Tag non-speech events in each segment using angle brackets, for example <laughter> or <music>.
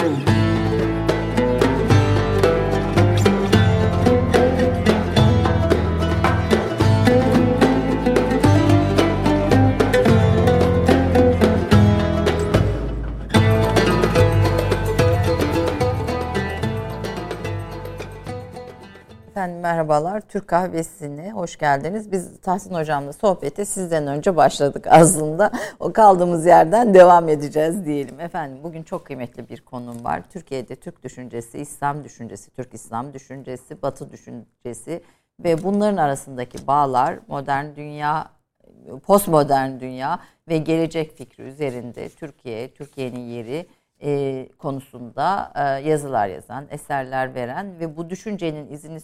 Boom. Efendim merhabalar. Türk Kahvesi'ne hoş geldiniz. Biz Tahsin Hocam'la sohbete sizden önce başladık aslında. O kaldığımız yerden devam edeceğiz diyelim. Efendim bugün çok kıymetli bir konum var. Türkiye'de Türk düşüncesi, İslam düşüncesi, Türk İslam düşüncesi, Batı düşüncesi ve bunların arasındaki bağlar modern dünya, postmodern dünya ve gelecek fikri üzerinde Türkiye, Türkiye'nin yeri, e, konusunda e, yazılar yazan, eserler veren ve bu düşüncenin izini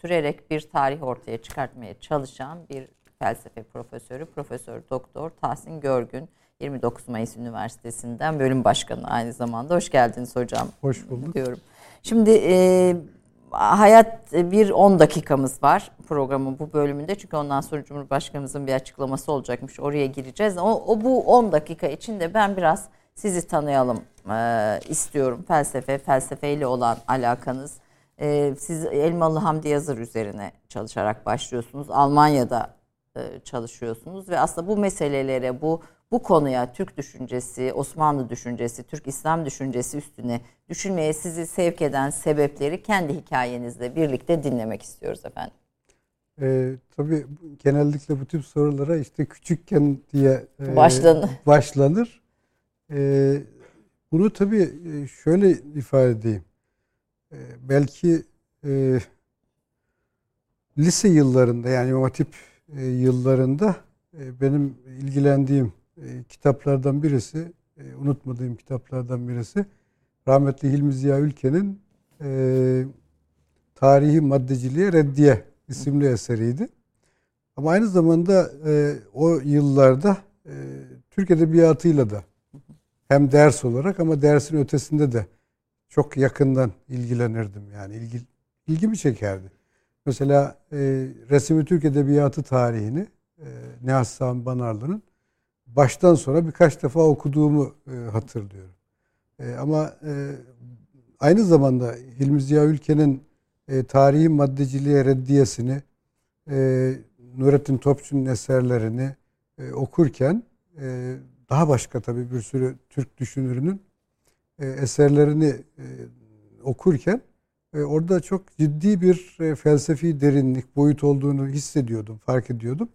sürerek bir tarih ortaya çıkartmaya çalışan bir felsefe profesörü, Profesör Doktor Tahsin Görgün. 29 Mayıs Üniversitesi'nden bölüm başkanı aynı zamanda. Hoş geldiniz hocam. Hoş bulduk. Diyorum. Şimdi e, hayat bir 10 dakikamız var programın bu bölümünde. Çünkü ondan sonra Cumhurbaşkanımızın bir açıklaması olacakmış. Oraya gireceğiz. O, o bu 10 dakika içinde ben biraz sizi tanıyalım e, istiyorum. Felsefe, felsefeyle olan alakanız. E, siz Elmalı Hamdi Yazır üzerine çalışarak başlıyorsunuz. Almanya'da e, çalışıyorsunuz ve aslında bu meselelere, bu bu konuya Türk düşüncesi, Osmanlı düşüncesi, Türk İslam düşüncesi üstüne düşünmeye sizi sevk eden sebepleri kendi hikayenizle birlikte dinlemek istiyoruz efendim. Ee, tabii genellikle bu tip sorulara işte küçükken diye e, başlanır. başlanır. E, bunu tabii e, şöyle ifade edeyim. E, belki e, lise yıllarında yani İmam Hatip e, yıllarında e, benim ilgilendiğim e, kitaplardan birisi, e, unutmadığım kitaplardan birisi rahmetli Hilmi Ziya Ülken'in e, Tarihi Maddeciliğe Reddiye isimli eseriydi. Ama aynı zamanda e, o yıllarda e, Türk Edebiyatı'yla da hem ders olarak ama dersin ötesinde de çok yakından ilgilenirdim. Yani ilgi, ilgimi çekerdi. Mesela e, Resmi Türk Edebiyatı tarihini e, Nihat Sami Banarlı'nın baştan sonra birkaç defa okuduğumu e, hatırlıyorum. E, ama e, aynı zamanda Hilmi Ziya Ülken'in e, tarihi maddeciliğe reddiyesini, e, Nurettin Topçu'nun eserlerini e, okurken e, daha başka tabii bir sürü Türk düşünürünün e, eserlerini e, okurken e, orada çok ciddi bir felsefi derinlik, boyut olduğunu hissediyordum, fark ediyordum.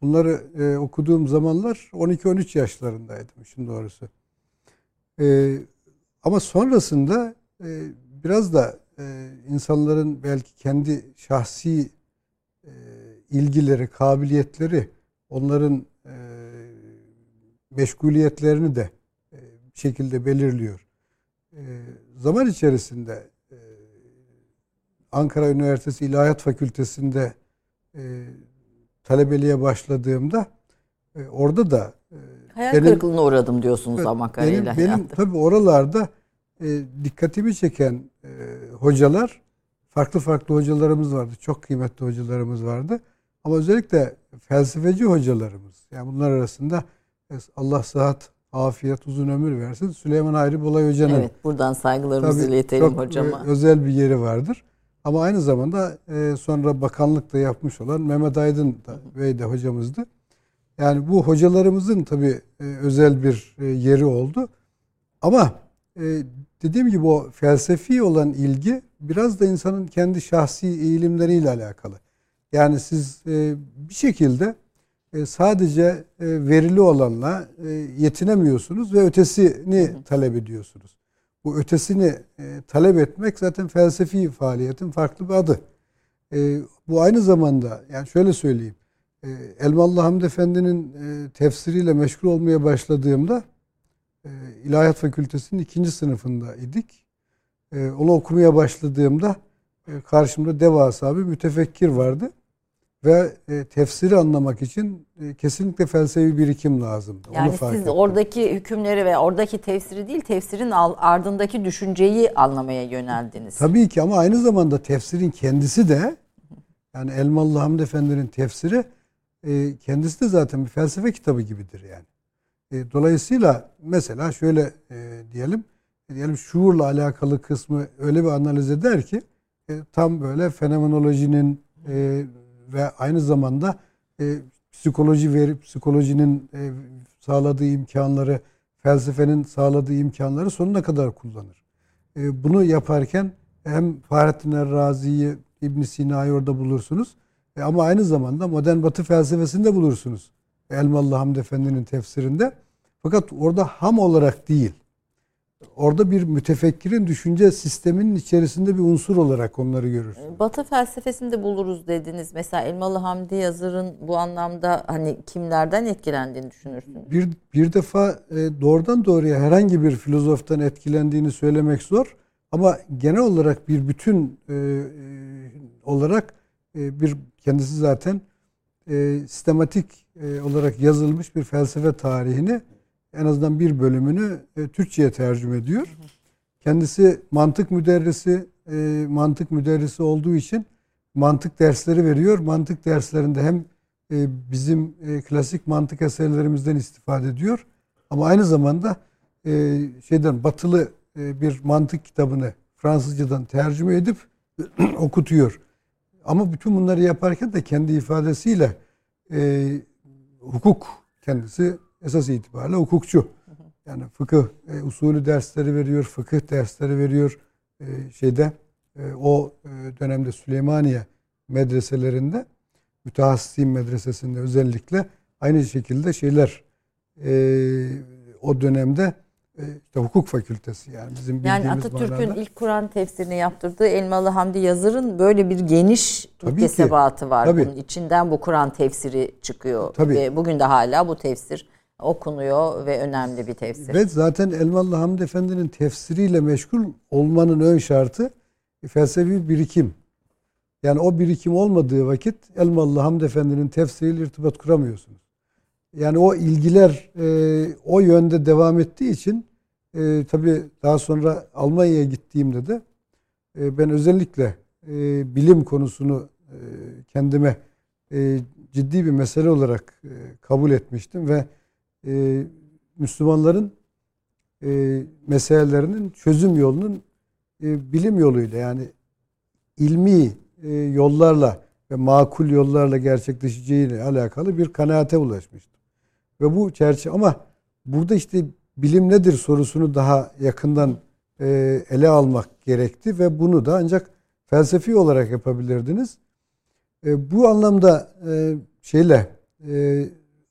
Bunları okuduğum zamanlar 12-13 yaşlarındaydım işin doğrusu. Ama sonrasında biraz da insanların belki kendi şahsi ilgileri, kabiliyetleri, onların meşguliyetlerini de e, şekilde belirliyor. E, zaman içerisinde e, Ankara Üniversitesi İlahiyat Fakültesi'nde talebeliğe başladığımda orada da Hayal benim, kırıklığına uğradım diyorsunuz evet, ama benim, benim tabii oralarda dikkatimi çeken hocalar farklı farklı hocalarımız vardı. Çok kıymetli hocalarımız vardı. Ama özellikle felsefeci hocalarımız. Yani bunlar arasında Allah sıhhat, afiyet, uzun ömür versin. Süleyman Hayri Bolay Hoca'nın Evet, buradan saygılarımızı tabii iletelim çok hocama. özel bir yeri vardır. Ama aynı zamanda e, sonra bakanlık da yapmış olan Mehmet Aydın da, Bey de hocamızdı. Yani bu hocalarımızın tabii e, özel bir e, yeri oldu. Ama dediğim gibi o felsefi olan ilgi biraz da insanın kendi şahsi eğilimleriyle alakalı. Yani siz bir şekilde e, sadece e, verili olanla e, yetinemiyorsunuz ve ötesini talep ediyorsunuz. Bu ötesini talep etmek zaten felsefi faaliyetin farklı bir adı. Bu aynı zamanda yani şöyle söyleyeyim. Elmalı Hamdi Efendi'nin tefsiriyle meşgul olmaya başladığımda İlahiyat Fakültesi'nin ikinci sınıfında idik. Onu okumaya başladığımda karşımda devasa bir mütefekkir vardı ve e, tefsiri anlamak için e, kesinlikle felsefi birikim lazım. Yani Onu siz oradaki hükümleri ve oradaki tefsiri değil, tefsirin ardındaki düşünceyi anlamaya yöneldiniz. Tabii ki ama aynı zamanda tefsirin kendisi de yani Elmalı Hamdi Efendi'nin tefsiri e, kendisi de zaten bir felsefe kitabı gibidir yani. Dolayısıyla mesela şöyle diyelim diyelim şuurla alakalı kısmı öyle bir analiz eder ki tam böyle fenomenolojinin ve aynı zamanda e, psikoloji verip psikolojinin e, sağladığı imkanları, felsefenin sağladığı imkanları sonuna kadar kullanır. E, bunu yaparken hem Fahrettin Errazi'yi, İbn Sina'yı orada bulursunuz. E, ama aynı zamanda modern batı felsefesinde bulursunuz. Elmalı Hamdi Efendi'nin tefsirinde. Fakat orada ham olarak değil. Orada bir mütefekkirin düşünce sisteminin içerisinde bir unsur olarak onları görürsünüz. Batı felsefesinde buluruz dediniz. Mesela Elmalı Hamdi Yazır'ın bu anlamda hani kimlerden etkilendiğini düşünürsünüz? Bir, bir defa e, doğrudan doğruya herhangi bir filozoftan etkilendiğini söylemek zor. Ama genel olarak bir bütün e, e, olarak e, bir kendisi zaten e, sistematik e, olarak yazılmış bir felsefe tarihini en azından bir bölümünü e, Türkçe'ye tercüme ediyor. Kendisi mantık müderrisi, e, mantık müderrisi olduğu için mantık dersleri veriyor. Mantık derslerinde hem e, bizim e, klasik mantık eserlerimizden istifade ediyor. Ama aynı zamanda e, şeyden batılı e, bir mantık kitabını Fransızcadan tercüme edip <clears throat> okutuyor. Ama bütün bunları yaparken de kendi ifadesiyle e, hukuk kendisi esas itibariyle hukukçu. Yani fıkıh e, usulü dersleri veriyor, fıkıh dersleri veriyor. E, şeyde e, o e, dönemde Süleymaniye medreselerinde mütehassisin medresesinde özellikle aynı şekilde şeyler e, o dönemde e, işte hukuk fakültesi yani bizim Yani Atatürk'ün ilk Kur'an tefsirini yaptırdığı Elmalı Hamdi Yazır'ın böyle bir geniş kesebatı var. Tabii. Bunun içinden bu Kur'an tefsiri çıkıyor. Tabii. Ve bugün de hala bu tefsir okunuyor ve önemli bir tefsir. Ve zaten Elmalı Hamdi Efendi'nin tefsiriyle meşgul olmanın ön şartı felsefi birikim. Yani o birikim olmadığı vakit Elmalı Hamdi Efendi'nin tefsiriyle irtibat kuramıyorsunuz. Yani o ilgiler e, o yönde devam ettiği için e, tabii daha sonra Almanya'ya gittiğimde de e, ben özellikle e, bilim konusunu e, kendime e, ciddi bir mesele olarak e, kabul etmiştim ve e, Müslümanların e, meselelerinin çözüm yolunun e, bilim yoluyla yani ilmi e, yollarla ve makul yollarla gerçekleşeceğiyle alakalı bir kanaate ulaşmıştım. Ve bu çerçeve ama burada işte bilim nedir sorusunu daha yakından e, ele almak gerekti ve bunu da ancak felsefi olarak yapabilirdiniz. E, bu anlamda e, şeyle e,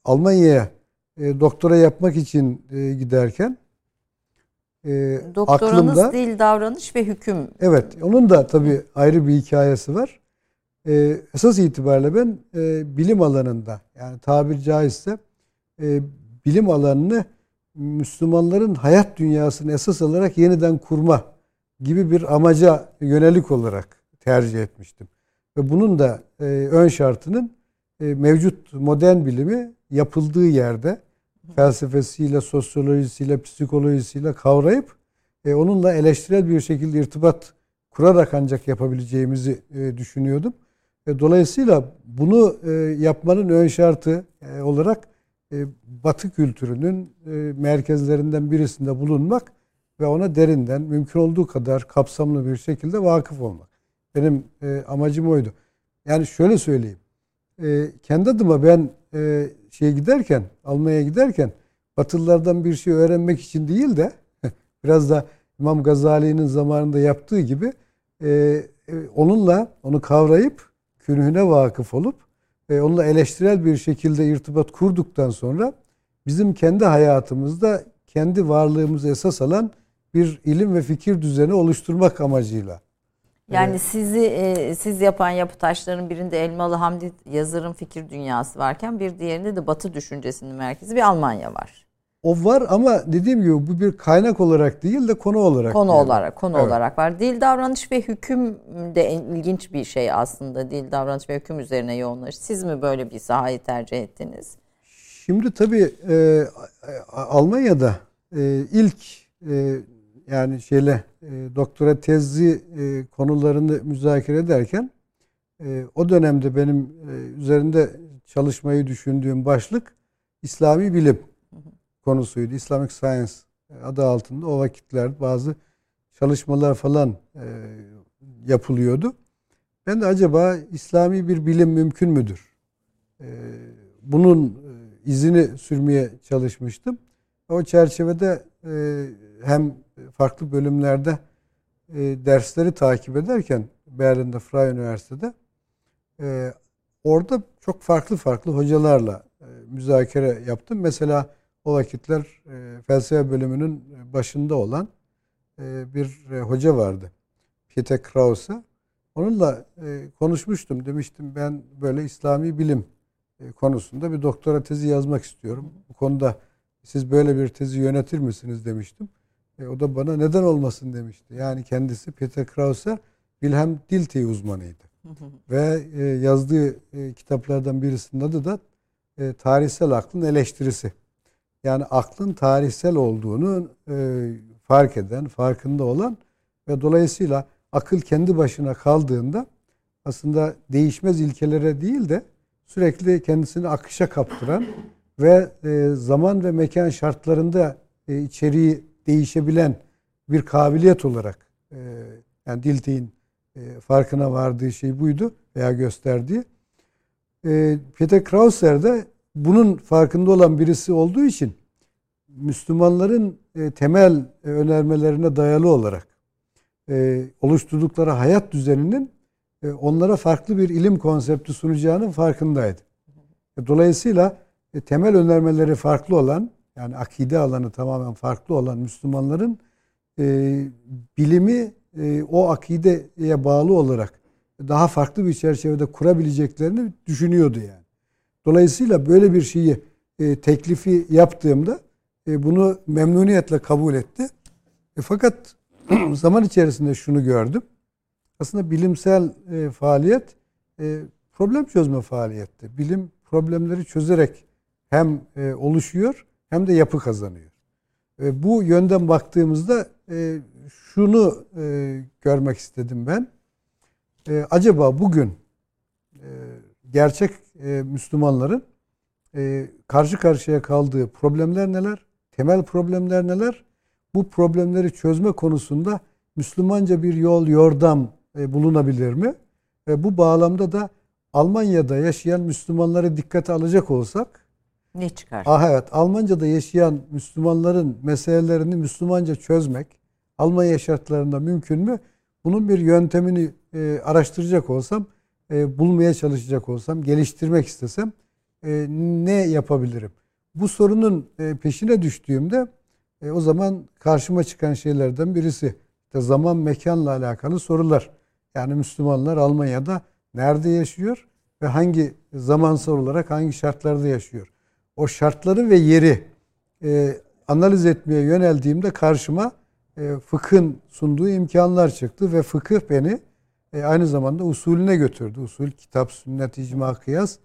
Almanya'ya e, doktora yapmak için e, giderken e, Doktoranız aklımda, dil, davranış ve hüküm. Evet, onun da tabii ayrı bir hikayesi var. E, esas itibariyle ben e, bilim alanında yani tabir caizse e, bilim alanını Müslümanların hayat dünyasını esas alarak yeniden kurma gibi bir amaca yönelik olarak tercih etmiştim. Ve bunun da e, ön şartının e, mevcut modern bilimi yapıldığı yerde felsefesiyle, sosyolojisiyle, psikolojisiyle kavrayıp e, onunla eleştirel bir şekilde irtibat kurarak ancak yapabileceğimizi e, düşünüyordum. E, dolayısıyla bunu e, yapmanın ön şartı e, olarak e, Batı kültürünün e, merkezlerinden birisinde bulunmak ve ona derinden mümkün olduğu kadar kapsamlı bir şekilde vakıf olmak. Benim e, amacım oydu. Yani şöyle söyleyeyim. Kendi adıma ben şeye giderken, Almanya'ya giderken Batılılardan bir şey öğrenmek için değil de <laughs> biraz da İmam Gazali'nin zamanında yaptığı gibi onunla onu kavrayıp künhüne vakıf olup e, onunla eleştirel bir şekilde irtibat kurduktan sonra bizim kendi hayatımızda kendi varlığımızı esas alan bir ilim ve fikir düzeni oluşturmak amacıyla. Yani evet. sizi e, siz yapan yapı taşlarının birinde Elmalı Hamdi yazarın fikir dünyası varken bir diğerinde de Batı düşüncesinin merkezi bir Almanya var. O var ama dediğim gibi bu bir kaynak olarak değil de konu olarak. Konu yani. olarak, konu evet. olarak var. Dil, davranış ve hüküm de ilginç bir şey aslında. Dil, davranış ve hüküm üzerine yoğunlaş. Siz mi böyle bir sahayı tercih ettiniz? Şimdi tabii e, Almanya'da e, ilk e, yani şeyle e, doktora tezi e, konularını müzakere ederken e, o dönemde benim e, üzerinde çalışmayı düşündüğüm başlık İslami bilim konusuydu. Islamic Science adı altında o vakitler bazı çalışmalar falan e, yapılıyordu. Ben de acaba İslami bir bilim mümkün müdür? E, bunun e, izini sürmeye çalışmıştım. O çerçevede e, hem farklı bölümlerde e, dersleri takip ederken Berlin'de Freie Üniversitede e, orada çok farklı farklı hocalarla e, müzakere yaptım. Mesela o vakitler felsefe bölümünün başında olan bir hoca vardı. Peter Krause. Onunla konuşmuştum. Demiştim ben böyle İslami bilim konusunda bir doktora tezi yazmak istiyorum. Bu konuda siz böyle bir tezi yönetir misiniz demiştim. E, o da bana neden olmasın demişti. Yani kendisi Peter Krause Wilhelm Dilthey uzmanıydı. <laughs> Ve e, yazdığı e, kitaplardan birisinin adı da e, Tarihsel Aklın Eleştirisi. Yani aklın tarihsel olduğunu e, fark eden, farkında olan ve dolayısıyla akıl kendi başına kaldığında aslında değişmez ilkelere değil de sürekli kendisini akışa kaptıran ve e, zaman ve mekan şartlarında e, içeriği değişebilen bir kabiliyet olarak e, yani Dilthey'in e, farkına vardığı şey buydu veya gösterdiği. E, Peter Krauser de bunun farkında olan birisi olduğu için Müslümanların e, temel e, önermelerine dayalı olarak e, oluşturdukları hayat düzeninin e, onlara farklı bir ilim konsepti sunacağının farkındaydı. E, dolayısıyla e, temel önermeleri farklı olan yani akide alanı tamamen farklı olan Müslümanların e, bilimi e, o akideye bağlı olarak daha farklı bir çerçevede kurabileceklerini düşünüyordu yani. Dolayısıyla böyle bir şeyi e, teklifi yaptığımda e, bunu memnuniyetle kabul etti. E, fakat <clears throat> zaman içerisinde şunu gördüm. Aslında bilimsel e, faaliyet e, problem çözme faaliyetti. Bilim problemleri çözerek hem e, oluşuyor hem de yapı kazanıyor. E, bu yönden baktığımızda e, şunu e, görmek istedim ben. E, acaba bugün e, gerçek e, Müslümanların e, karşı karşıya kaldığı problemler neler? Temel problemler neler? Bu problemleri çözme konusunda Müslümanca bir yol, yordam e, bulunabilir mi? E, bu bağlamda da Almanya'da yaşayan Müslümanları dikkate alacak olsak ne çıkar? Ah evet, Almanca'da yaşayan Müslümanların meselelerini Müslümanca çözmek Almanya şartlarında mümkün mü? Bunun bir yöntemini e, araştıracak olsam, e, bulmaya çalışacak olsam, geliştirmek istesem e, ne yapabilirim? Bu sorunun e, peşine düştüğümde e, o zaman karşıma çıkan şeylerden birisi işte zaman mekanla alakalı sorular. Yani Müslümanlar Almanya'da nerede yaşıyor ve hangi zamansal olarak hangi şartlarda yaşıyor? O şartları ve yeri e, analiz etmeye yöneldiğimde karşıma e, fıkhın sunduğu imkanlar çıktı ve fıkıh beni e, aynı zamanda usulüne götürdü. Usul, kitap, sünnet, icma, kıyas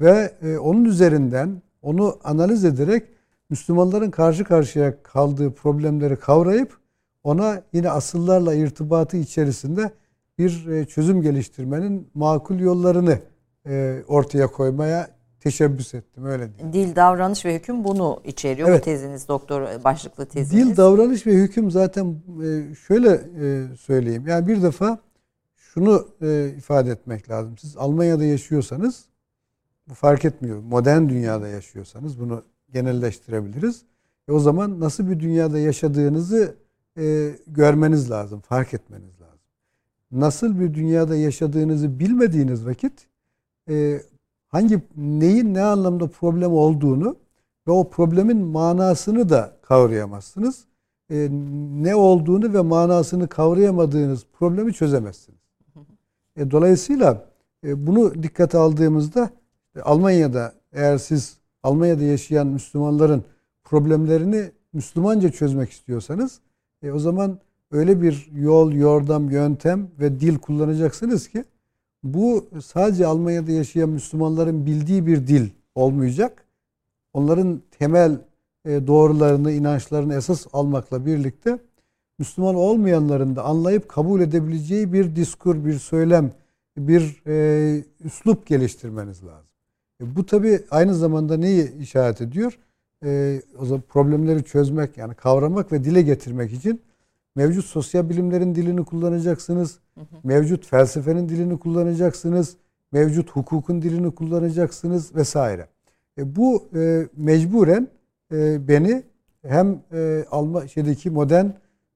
ve e, onun üzerinden onu analiz ederek Müslümanların karşı karşıya kaldığı problemleri kavrayıp ona yine asıllarla irtibatı içerisinde bir e, çözüm geliştirmenin makul yollarını e, ortaya koymaya teşebbüs ettim öyle diyeyim. Dil, davranış ve hüküm bunu içeriyor evet. bu teziniz doktor başlıklı teziniz. Dil, davranış ve hüküm zaten e, şöyle söyleyeyim. Yani bir defa şunu ifade etmek lazım. Siz Almanya'da yaşıyorsanız bu fark etmiyor. Modern dünyada yaşıyorsanız bunu genelleştirebiliriz. E o zaman nasıl bir dünyada yaşadığınızı e, görmeniz lazım, fark etmeniz lazım. Nasıl bir dünyada yaşadığınızı bilmediğiniz vakit e, hangi neyin ne anlamda problem olduğunu ve o problemin manasını da kavrayamazsınız. E, ne olduğunu ve manasını kavrayamadığınız problemi çözemezsiniz. E, dolayısıyla e, bunu dikkate aldığımızda e, Almanya'da eğer siz Almanya'da yaşayan Müslümanların problemlerini Müslümanca çözmek istiyorsanız e, o zaman öyle bir yol, yordam, yöntem ve dil kullanacaksınız ki bu sadece Almanya'da yaşayan Müslümanların bildiği bir dil olmayacak. Onların temel e, doğrularını, inançlarını esas almakla birlikte Müslüman olmayanların da anlayıp kabul edebileceği bir diskur, bir söylem, bir e, üslup geliştirmeniz lazım. E, bu tabi aynı zamanda neyi işaret ediyor? e, o zaman problemleri çözmek yani kavramak ve dile getirmek için mevcut sosyal bilimlerin dilini kullanacaksınız. Hı hı. Mevcut felsefenin dilini kullanacaksınız. Mevcut hukukun dilini kullanacaksınız vesaire. E, bu e, mecburen e, beni hem e, Alman şeydeki modern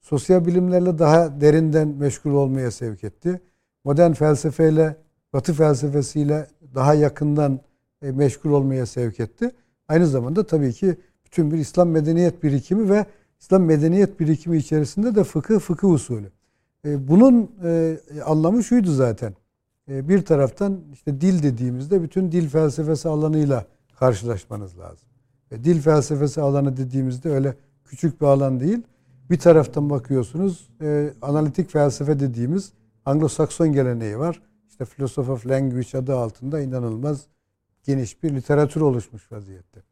sosyal bilimlerle daha derinden meşgul olmaya sevk etti. Modern felsefeyle, Batı felsefesiyle daha yakından e, meşgul olmaya sevk etti. Aynı zamanda tabii ki bütün bir İslam medeniyet birikimi ve İslam medeniyet birikimi içerisinde de fıkıh, fıkıh usulü. E, bunun e, anlamı şuydu zaten. Bir taraftan işte dil dediğimizde bütün dil felsefesi alanıyla karşılaşmanız lazım. Dil felsefesi alanı dediğimizde öyle küçük bir alan değil. Bir taraftan bakıyorsunuz analitik felsefe dediğimiz Anglo-Sakson geleneği var. İşte Philosophy of Language adı altında inanılmaz geniş bir literatür oluşmuş vaziyette.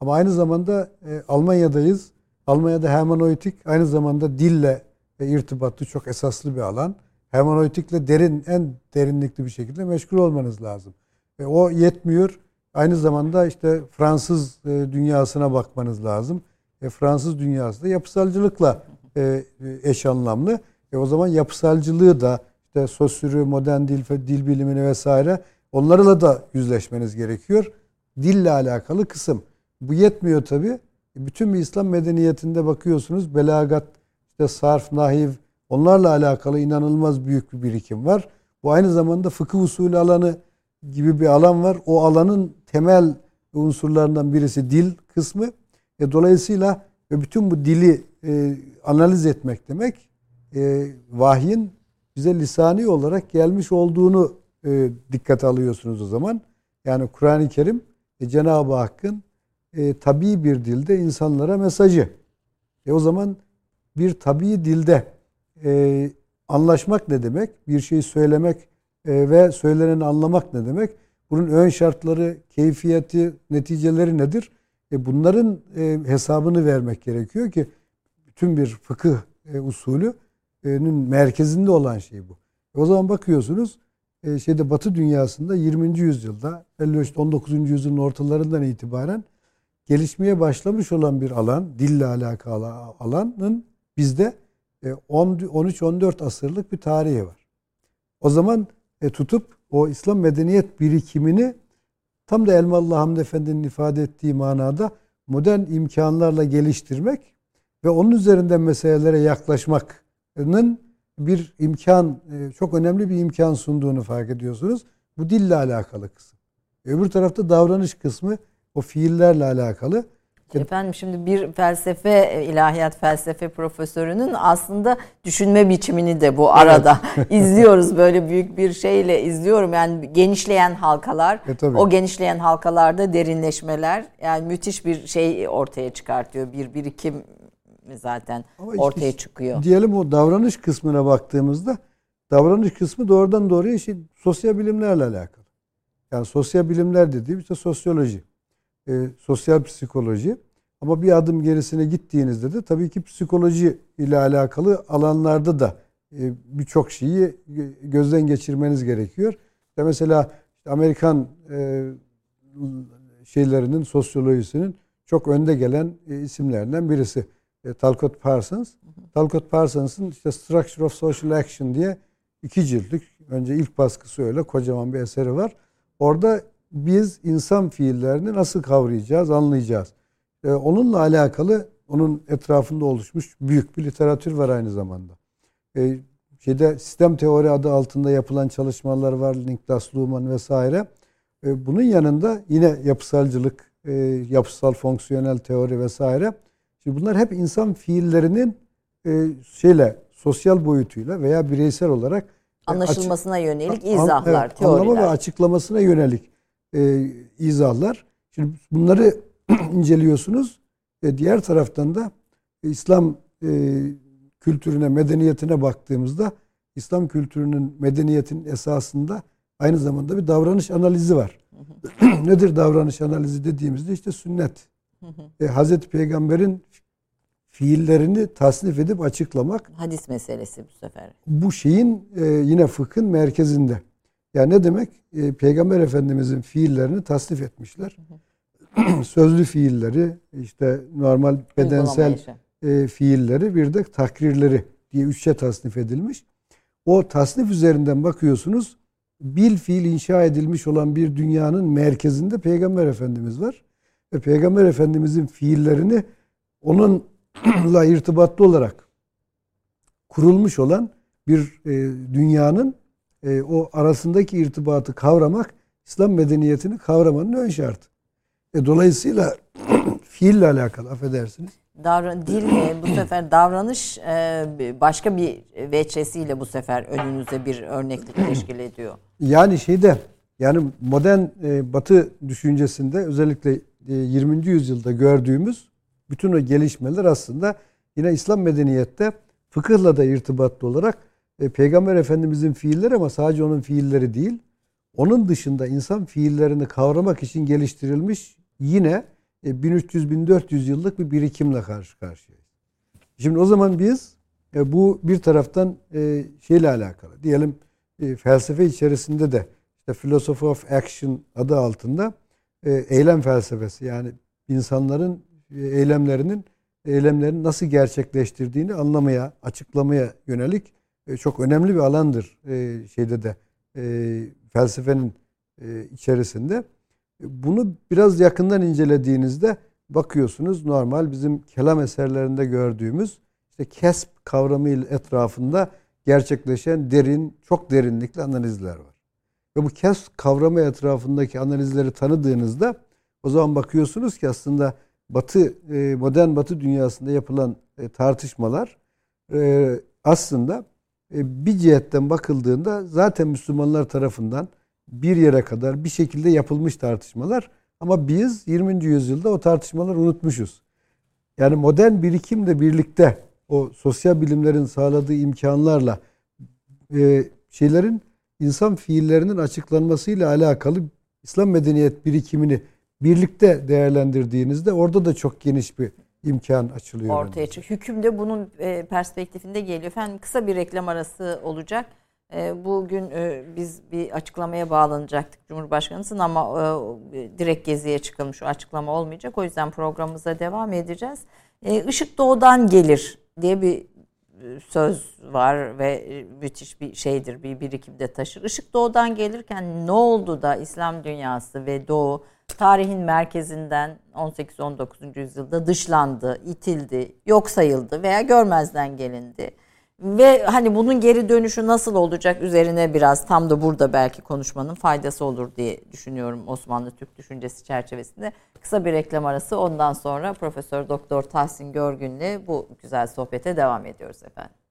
Ama aynı zamanda e, Almanya'dayız. Almanya'da hermeneutik aynı zamanda dille e, irtibatlı çok esaslı bir alan. Hermeneutikle derin, en derinlikli bir şekilde meşgul olmanız lazım. E, o yetmiyor. Aynı zamanda işte Fransız e, dünyasına bakmanız lazım. E, Fransız dünyası da yapısalcılıkla e, eş anlamlı. E, o zaman yapısalcılığı da işte sosyürü, modern dil, dil bilimini vesaire Onlarla da yüzleşmeniz gerekiyor. Dille alakalı kısım. Bu yetmiyor tabi. Bütün bir İslam medeniyetinde bakıyorsunuz belagat, işte sarf, nahiv onlarla alakalı inanılmaz büyük bir birikim var. Bu aynı zamanda fıkıh usulü alanı gibi bir alan var. O alanın temel unsurlarından birisi dil kısmı. E, dolayısıyla bütün bu dili e, analiz etmek demek e, vahyin bize lisani olarak gelmiş olduğunu e, dikkate alıyorsunuz o zaman. Yani Kur'an-ı Kerim e, Cenab-ı Hakk'ın e, tabii bir dilde insanlara mesajı. E o zaman bir tabii dilde e, anlaşmak ne demek? Bir şeyi söylemek e, ve söyleneni anlamak ne demek? Bunun ön şartları, keyfiyeti, neticeleri nedir? E bunların e, hesabını vermek gerekiyor ki bütün bir fıkıh e, usulünün merkezinde olan şey bu. E o zaman bakıyorsunuz e, şeyde Batı dünyasında 20. yüzyılda 19. yüzyılın ortalarından itibaren gelişmeye başlamış olan bir alan, dille alakalı alanın bizde 13-14 e, asırlık bir tarihi var. O zaman e, tutup o İslam medeniyet birikimini tam da Elmalı Hamdi Efendi'nin ifade ettiği manada modern imkanlarla geliştirmek ve onun üzerinden meselelere yaklaşmakın bir imkan, e, çok önemli bir imkan sunduğunu fark ediyorsunuz. Bu dille alakalı kısım. Öbür tarafta davranış kısmı o fiillerle alakalı. Efendim şimdi bir felsefe, e, ilahiyat felsefe profesörünün aslında düşünme biçimini de bu arada evet. <laughs> izliyoruz. Böyle büyük bir şeyle izliyorum. Yani genişleyen halkalar, e, o genişleyen halkalarda derinleşmeler yani müthiş bir şey ortaya çıkartıyor. Bir birikim zaten Ama ortaya işte, çıkıyor. Diyelim o davranış kısmına baktığımızda davranış kısmı doğrudan doğruya şey, sosyal bilimlerle alakalı. Yani sosyal bilimler dediğim işte sosyoloji, e, sosyal psikoloji. Ama bir adım gerisine gittiğinizde de tabii ki psikoloji ile alakalı alanlarda da e, birçok şeyi gözden geçirmeniz gerekiyor. İşte mesela işte Amerikan e, şeylerinin sosyolojisinin çok önde gelen e, isimlerinden birisi e, Talcott Parsons. Talcott Parsons'ın işte Structure of Social Action diye iki ciltlik, önce ilk baskısı öyle kocaman bir eseri var. Orada biz insan fiillerini nasıl kavrayacağız, anlayacağız. Ee, onunla alakalı onun etrafında oluşmuş büyük bir literatür var aynı zamanda. Ee, şeyde sistem teori adı altında yapılan çalışmalar var, Niklas Luhmann vesaire. Ee, bunun yanında yine yapısalcılık, e, yapısal fonksiyonel teori vesaire Şimdi bunlar hep insan fiillerinin e, şeyle sosyal boyutuyla veya bireysel olarak e, anlaşılmasına açık, yönelik izahlar, evet, teoriler. Anlama ve açıklamasına yönelik e, izahlar. Şimdi bunları <clears throat> inceliyorsunuz. E, diğer taraftan da e, İslam e, kültürüne, medeniyetine baktığımızda İslam kültürünün medeniyetin esasında aynı zamanda bir davranış analizi var. <clears throat> Nedir davranış analizi dediğimizde işte sünnet. E, Hazreti Peygamber'in fiillerini tasnif edip açıklamak. Hadis meselesi bu sefer. Bu şeyin e, yine fıkhın merkezinde. Yani ne demek? E, Peygamber Efendimizin fiillerini tasnif etmişler. <clears throat> sözlü fiilleri, işte normal bedensel e, fiilleri, bir de takrirleri diye üçe tasnif edilmiş. O tasnif üzerinden bakıyorsunuz bil fiil inşa edilmiş olan bir dünyanın merkezinde Peygamber Efendimiz var. Ve Peygamber Efendimizin fiillerini onunla irtibatlı olarak kurulmuş olan bir e, dünyanın e, o arasındaki irtibatı kavramak İslam medeniyetini kavramanın ön şartı. E, dolayısıyla <clears throat> fiille alakalı affedersiniz. Davran, dil e, bu <clears throat> sefer davranış e, başka bir veçesiyle bu sefer önünüze bir örneklik <clears throat> teşkil ediyor. Yani şeyde yani modern e, batı düşüncesinde özellikle 20. yüzyılda gördüğümüz bütün o gelişmeler aslında yine İslam medeniyette fıkıhla da irtibatlı olarak Peygamber Efendimizin fiilleri ama sadece onun fiilleri değil, onun dışında insan fiillerini kavramak için geliştirilmiş yine 1300-1400 e, yıllık bir birikimle karşı karşıyayız. Şimdi o zaman biz e, bu bir taraftan e, şeyle alakalı. Diyelim felsefe içerisinde de işte Philosophy of Action adı altında eylem felsefesi yani insanların eylemlerinin eylemlerini nasıl gerçekleştirdiğini anlamaya, açıklamaya yönelik çok önemli bir alandır şeyde de felsefenin içerisinde. Bunu biraz yakından incelediğinizde bakıyorsunuz normal bizim kelam eserlerinde gördüğümüz işte kesp kavramı etrafında gerçekleşen derin, çok derinlikli analizler var. Ve bu kesp kavramı etrafındaki analizleri tanıdığınızda o zaman bakıyorsunuz ki aslında Batı e, modern Batı dünyasında yapılan e, tartışmalar e, aslında bir cihetten bakıldığında zaten Müslümanlar tarafından bir yere kadar bir şekilde yapılmış tartışmalar. Ama biz 20. yüzyılda o tartışmaları unutmuşuz. Yani modern birikimle birlikte o sosyal bilimlerin sağladığı imkanlarla e, şeylerin insan fiillerinin açıklanmasıyla alakalı İslam medeniyet birikimini birlikte değerlendirdiğinizde orada da çok geniş bir imkan açılıyor. Ortaya çık. Hüküm de bunun e, perspektifinde geliyor. Efendim kısa bir reklam arası olacak. Ee, bugün e, biz bir açıklamaya bağlanacaktık Cumhurbaşkanısın ama e, direkt geziye çıkılmış o açıklama olmayacak. O yüzden programımıza devam edeceğiz. Işık doğudan gelir diye bir e, söz var ve müthiş bir şeydir, bir birikimde taşır. Işık doğudan gelirken ne oldu da İslam dünyası ve doğu tarihin merkezinden 18-19. yüzyılda dışlandı, itildi, yok sayıldı veya görmezden gelindi? Ve hani bunun geri dönüşü nasıl olacak üzerine biraz tam da burada belki konuşmanın faydası olur diye düşünüyorum Osmanlı Türk düşüncesi çerçevesinde. Kısa bir reklam arası ondan sonra Profesör Doktor Tahsin Görgün'le bu güzel sohbete devam ediyoruz efendim.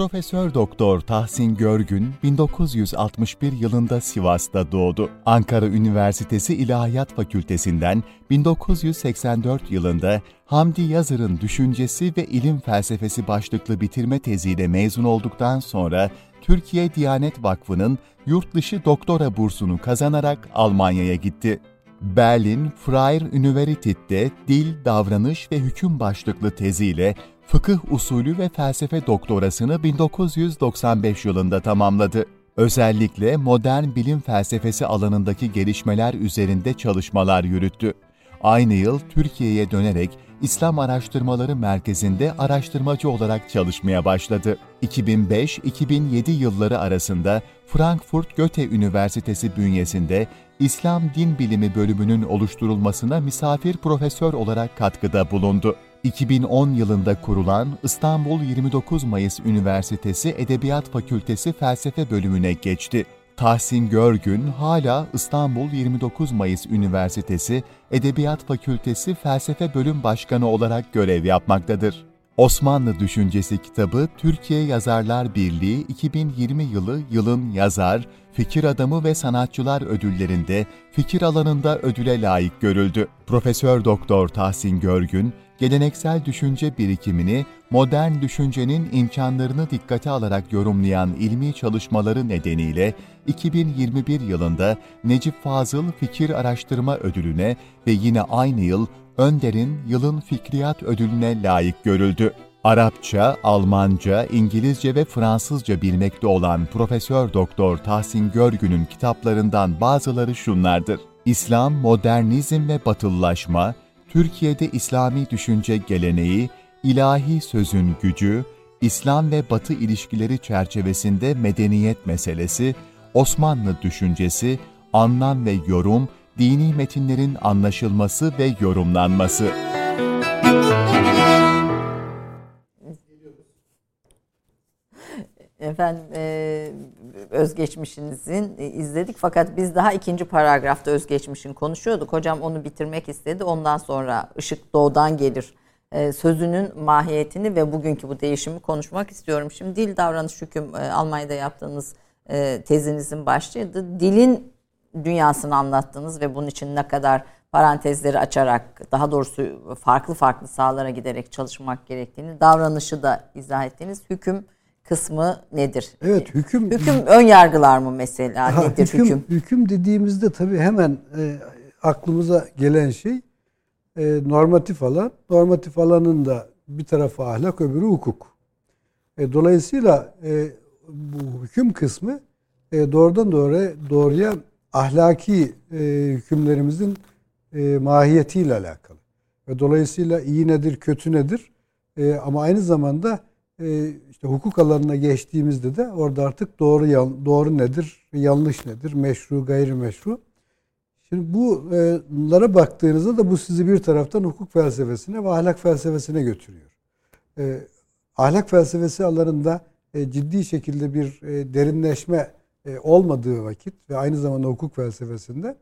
Profesör Doktor Tahsin Görgün 1961 yılında Sivas'ta doğdu. Ankara Üniversitesi İlahiyat Fakültesinden 1984 yılında Hamdi Yazır'ın Düşüncesi ve İlim Felsefesi başlıklı bitirme teziyle mezun olduktan sonra Türkiye Diyanet Vakfı'nın yurt dışı doktora bursunu kazanarak Almanya'ya gitti. Berlin Freie Universität'te dil, davranış ve hüküm başlıklı teziyle fıkıh usulü ve felsefe doktorasını 1995 yılında tamamladı. Özellikle modern bilim felsefesi alanındaki gelişmeler üzerinde çalışmalar yürüttü. Aynı yıl Türkiye'ye dönerek İslam Araştırmaları Merkezi'nde araştırmacı olarak çalışmaya başladı. 2005-2007 yılları arasında Frankfurt Goethe Üniversitesi bünyesinde İslam Din Bilimi bölümünün oluşturulmasına misafir profesör olarak katkıda bulundu. 2010 yılında kurulan İstanbul 29 Mayıs Üniversitesi Edebiyat Fakültesi Felsefe bölümüne geçti. Tahsin Görgün hala İstanbul 29 Mayıs Üniversitesi Edebiyat Fakültesi Felsefe Bölüm Başkanı olarak görev yapmaktadır. Osmanlı Düşüncesi kitabı Türkiye Yazarlar Birliği 2020 yılı yılın yazar, fikir adamı ve sanatçılar ödüllerinde fikir alanında ödüle layık görüldü. Profesör Doktor Tahsin Görgün, geleneksel düşünce birikimini modern düşüncenin imkanlarını dikkate alarak yorumlayan ilmi çalışmaları nedeniyle 2021 yılında Necip Fazıl Fikir Araştırma Ödülüne ve yine aynı yıl Önder'in Yılın Fikriyat Ödülüne layık görüldü. Arapça, Almanca, İngilizce ve Fransızca bilmekte olan Profesör Doktor Tahsin Görgün'ün kitaplarından bazıları şunlardır. İslam, modernizm ve batılılaşma, Türkiye'de İslami düşünce geleneği, ilahi sözün gücü, İslam ve Batı ilişkileri çerçevesinde medeniyet meselesi, Osmanlı düşüncesi, anlam ve yorum, dini metinlerin anlaşılması ve yorumlanması. Efendim e, özgeçmişinizin e, izledik fakat biz daha ikinci paragrafta özgeçmişin konuşuyorduk. Hocam onu bitirmek istedi. Ondan sonra ışık doğudan gelir e, sözünün mahiyetini ve bugünkü bu değişimi konuşmak istiyorum. Şimdi dil davranış hüküm e, Almanya'da yaptığınız tezinizin başlığıydı. Dilin dünyasını anlattınız ve bunun için ne kadar parantezleri açarak daha doğrusu farklı farklı sahalara giderek çalışmak gerektiğini, davranışı da izah ettiniz. Hüküm kısmı nedir? Evet hüküm. Hüküm ön yargılar mı mesela? Ha, nedir hüküm? Hüküm, hüküm dediğimizde tabii hemen e, aklımıza gelen şey e, normatif alan. Normatif alanın da bir tarafı ahlak öbürü hukuk. E, dolayısıyla e, bu hüküm kısmı e, doğrudan doğruya, doğruya ahlaki e, hükümlerimizin e, mahiyetiyle alakalı. Ve dolayısıyla iyi nedir, kötü nedir? E, ama aynı zamanda e, işte hukuk alanına geçtiğimizde de orada artık doğru doğru nedir, yanlış nedir, meşru, gayrimeşru. Şimdi bunlara baktığınızda da bu sizi bir taraftan hukuk felsefesine ve ahlak felsefesine götürüyor. E, ahlak felsefesi alanında e, ciddi şekilde bir e, derinleşme e, olmadığı vakit ve aynı zamanda hukuk felsefesinde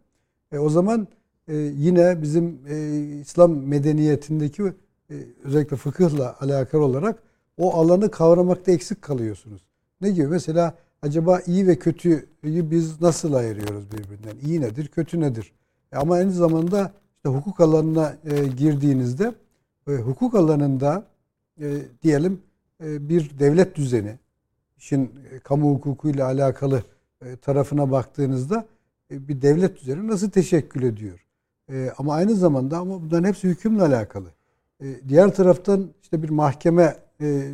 e, o zaman e, yine bizim e, İslam medeniyetindeki e, özellikle fıkıhla alakalı olarak o alanı kavramakta eksik kalıyorsunuz. Ne gibi? Mesela acaba iyi ve kötüyü biz nasıl ayırıyoruz birbirinden? İyi nedir, kötü nedir? E ama aynı zamanda işte hukuk alanına e, girdiğinizde e, hukuk alanında e, diyelim e, bir devlet düzeni, işin e, kamu hukukuyla alakalı e, tarafına baktığınızda e, bir devlet düzeni nasıl teşekkül ediyor? E, ama aynı zamanda ama bunların hepsi hükümle alakalı. E, diğer taraftan işte bir mahkeme e,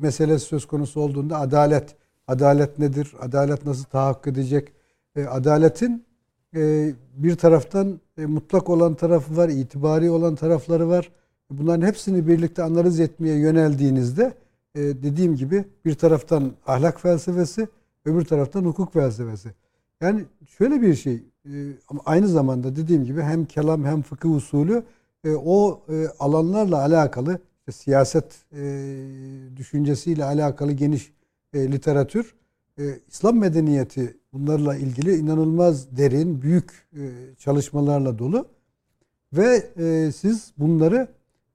meselesi söz konusu olduğunda adalet, adalet nedir? Adalet nasıl tahakkuk edecek? E, adaletin e, bir taraftan e, mutlak olan tarafı var, itibari olan tarafları var. Bunların hepsini birlikte analiz etmeye yöneldiğinizde e, dediğim gibi bir taraftan ahlak felsefesi, öbür taraftan hukuk felsefesi. Yani şöyle bir şey e, ama aynı zamanda dediğim gibi hem kelam hem fıkıh usulü e, o e, alanlarla alakalı işte siyaset e, düşüncesiyle alakalı geniş e, literatür, e, İslam medeniyeti bunlarla ilgili inanılmaz derin, büyük e, çalışmalarla dolu. Ve e, siz bunları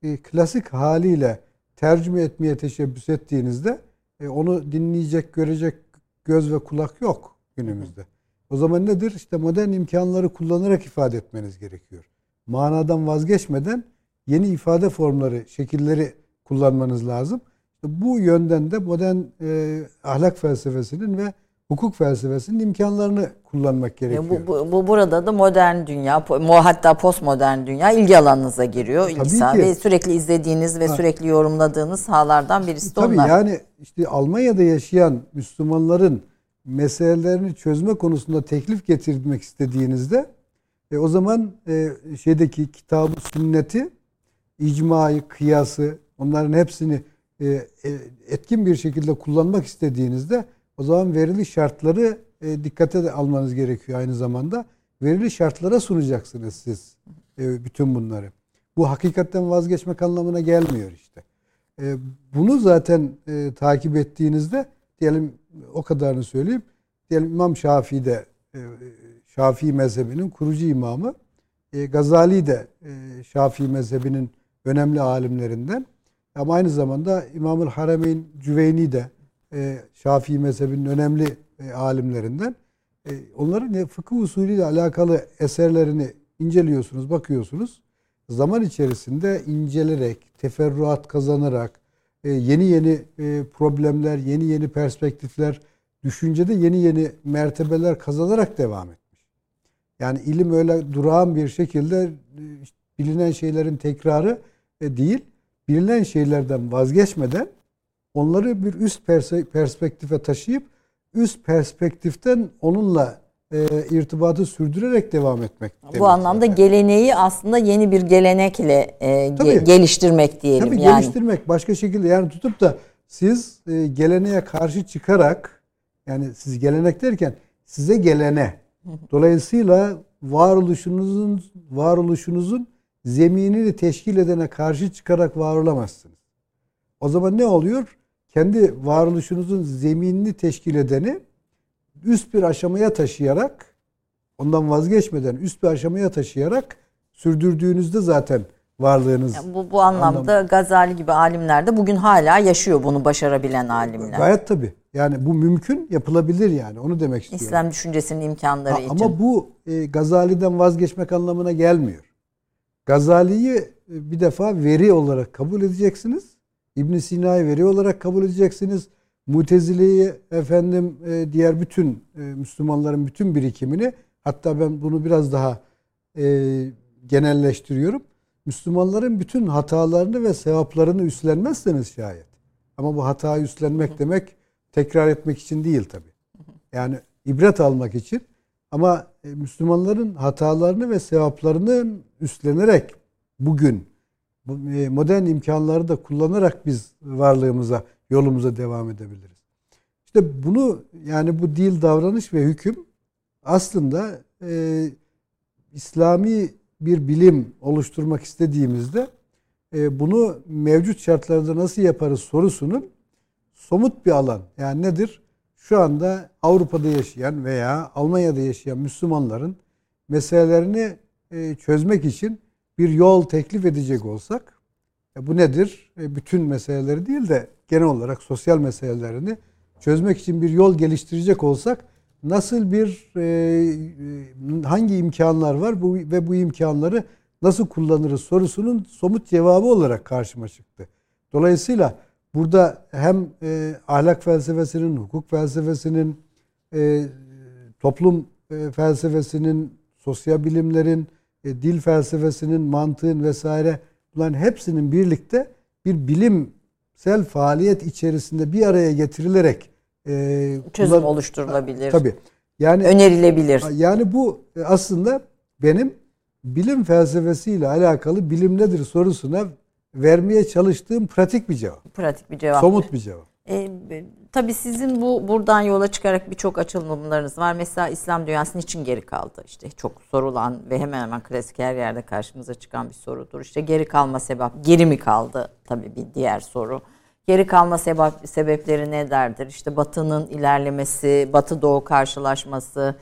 e, klasik haliyle tercüme etmeye teşebbüs ettiğinizde e, onu dinleyecek, görecek göz ve kulak yok günümüzde. O zaman nedir? İşte modern imkanları kullanarak ifade etmeniz gerekiyor. Manadan vazgeçmeden yeni ifade formları, şekilleri kullanmanız lazım. Bu yönden de modern e, ahlak felsefesinin ve hukuk felsefesinin imkanlarını kullanmak gerekiyor. Bu, bu, bu burada da modern dünya, hatta postmodern dünya ilgi alanınıza giriyor. Tabii İlgi ki. Ve sürekli izlediğiniz ve ha. sürekli yorumladığınız sahalardan birisi de Tabii onlar. yani işte Almanya'da yaşayan Müslümanların meselelerini çözme konusunda teklif getirmek istediğinizde e, o zaman e, şeydeki kitabı sünneti, icmayı, kıyası onların hepsini e, e, etkin bir şekilde kullanmak istediğinizde o zaman verili şartları e, dikkate almanız gerekiyor aynı zamanda. Verili şartlara sunacaksınız siz bütün bunları. Bu hakikatten vazgeçmek anlamına gelmiyor işte. Bunu zaten takip ettiğinizde diyelim o kadarını söyleyeyim. Diyelim İmam Şafii de Şafii mezhebinin kurucu imamı. Gazali de Şafii mezhebinin önemli alimlerinden. Ama aynı zamanda İmamül Harameyn Cüveyni de e, Şafii mezhebinin önemli e, alimlerinden. E, onların e, fıkıh usulüyle alakalı eserlerini inceliyorsunuz, bakıyorsunuz. Zaman içerisinde incelerek, teferruat kazanarak, e, yeni yeni e, problemler, yeni yeni perspektifler, düşüncede yeni yeni mertebeler kazanarak devam etmiş. Yani ilim öyle durağan bir şekilde e, bilinen şeylerin tekrarı değil bilinen şeylerden vazgeçmeden onları bir üst perspektife taşıyıp üst perspektiften onunla e, irtibatı sürdürerek devam etmek. Bu anlamda zaten. geleneği aslında yeni bir gelenekle e, Tabii, geliştirmek diyelim. Tabii yani. geliştirmek başka şekilde yani tutup da siz e, geleneğe karşı çıkarak yani siz gelenek derken size gelene dolayısıyla varoluşunuzun varoluşunuzun zeminini teşkil edene karşı çıkarak var olamazsınız. O zaman ne oluyor? Kendi varoluşunuzun zeminini teşkil edeni üst bir aşamaya taşıyarak ondan vazgeçmeden üst bir aşamaya taşıyarak sürdürdüğünüzde zaten varlığınız. Yani bu bu anlamda anlam Gazali gibi alimler de bugün hala yaşıyor bunu başarabilen alimler. Gayet tabi. Yani bu mümkün yapılabilir yani onu demek istiyorum. İslam düşüncesinin imkanları ha, için. Ama bu e, Gazali'den vazgeçmek anlamına gelmiyor. Gazali'yi e, bir defa veri olarak kabul edeceksiniz. İbn Sina'yı veri olarak kabul edeceksiniz. Mutezile'yi efendim e, diğer bütün e, Müslümanların bütün birikimini hatta ben bunu biraz daha genelleştiriyorum. Müslümanların bütün hatalarını ve sevaplarını üstlenmezseniz şayet. Ama bu hatayı üstlenmek demek tekrar etmek için değil tabi. Yani ibret almak için. Ama e, Müslümanların hatalarını ve sevaplarını üstlenerek bugün e, modern imkanları da kullanarak biz varlığımıza, yolumuza devam edebiliriz. İşte bunu yani bu dil, davranış ve hüküm aslında e, İslami bir bilim oluşturmak istediğimizde e, bunu mevcut şartlarda nasıl yaparız sorusunun somut bir alan. Yani nedir? Şu anda Avrupa'da yaşayan veya Almanya'da yaşayan Müslümanların meselelerini e, çözmek için bir yol teklif edecek olsak e, bu nedir? E, bütün meseleleri değil de genel olarak sosyal meselelerini çözmek için bir yol geliştirecek olsak nasıl bir hangi imkanlar var bu ve bu imkanları nasıl kullanırız sorusunun somut cevabı olarak karşıma çıktı. Dolayısıyla burada hem e, ahlak felsefesinin, hukuk felsefesinin, e, toplum e, felsefesinin, sosyal bilimlerin, e, dil felsefesinin, mantığın vesaire bunların hepsinin birlikte bir bilimsel faaliyet içerisinde bir araya getirilerek e, çözüm bunlar, oluşturulabilir. Tabii. Yani önerilebilir. Yani bu e, aslında benim bilim felsefesiyle alakalı bilim nedir sorusuna vermeye çalıştığım pratik bir cevap. Pratik bir cevap. Somut bir cevap. E, tabii sizin bu buradan yola çıkarak birçok açılımlarınız var. Mesela İslam dünyası için geri kaldı? İşte çok sorulan ve hemen hemen klasik her yerde karşımıza çıkan bir sorudur. İşte geri kalma sebep geri mi kaldı? Tabii bir diğer soru. Geri kalma sebep, sebepleri nelerdir? İşte Batı'nın ilerlemesi, Batı-Doğu karşılaşması,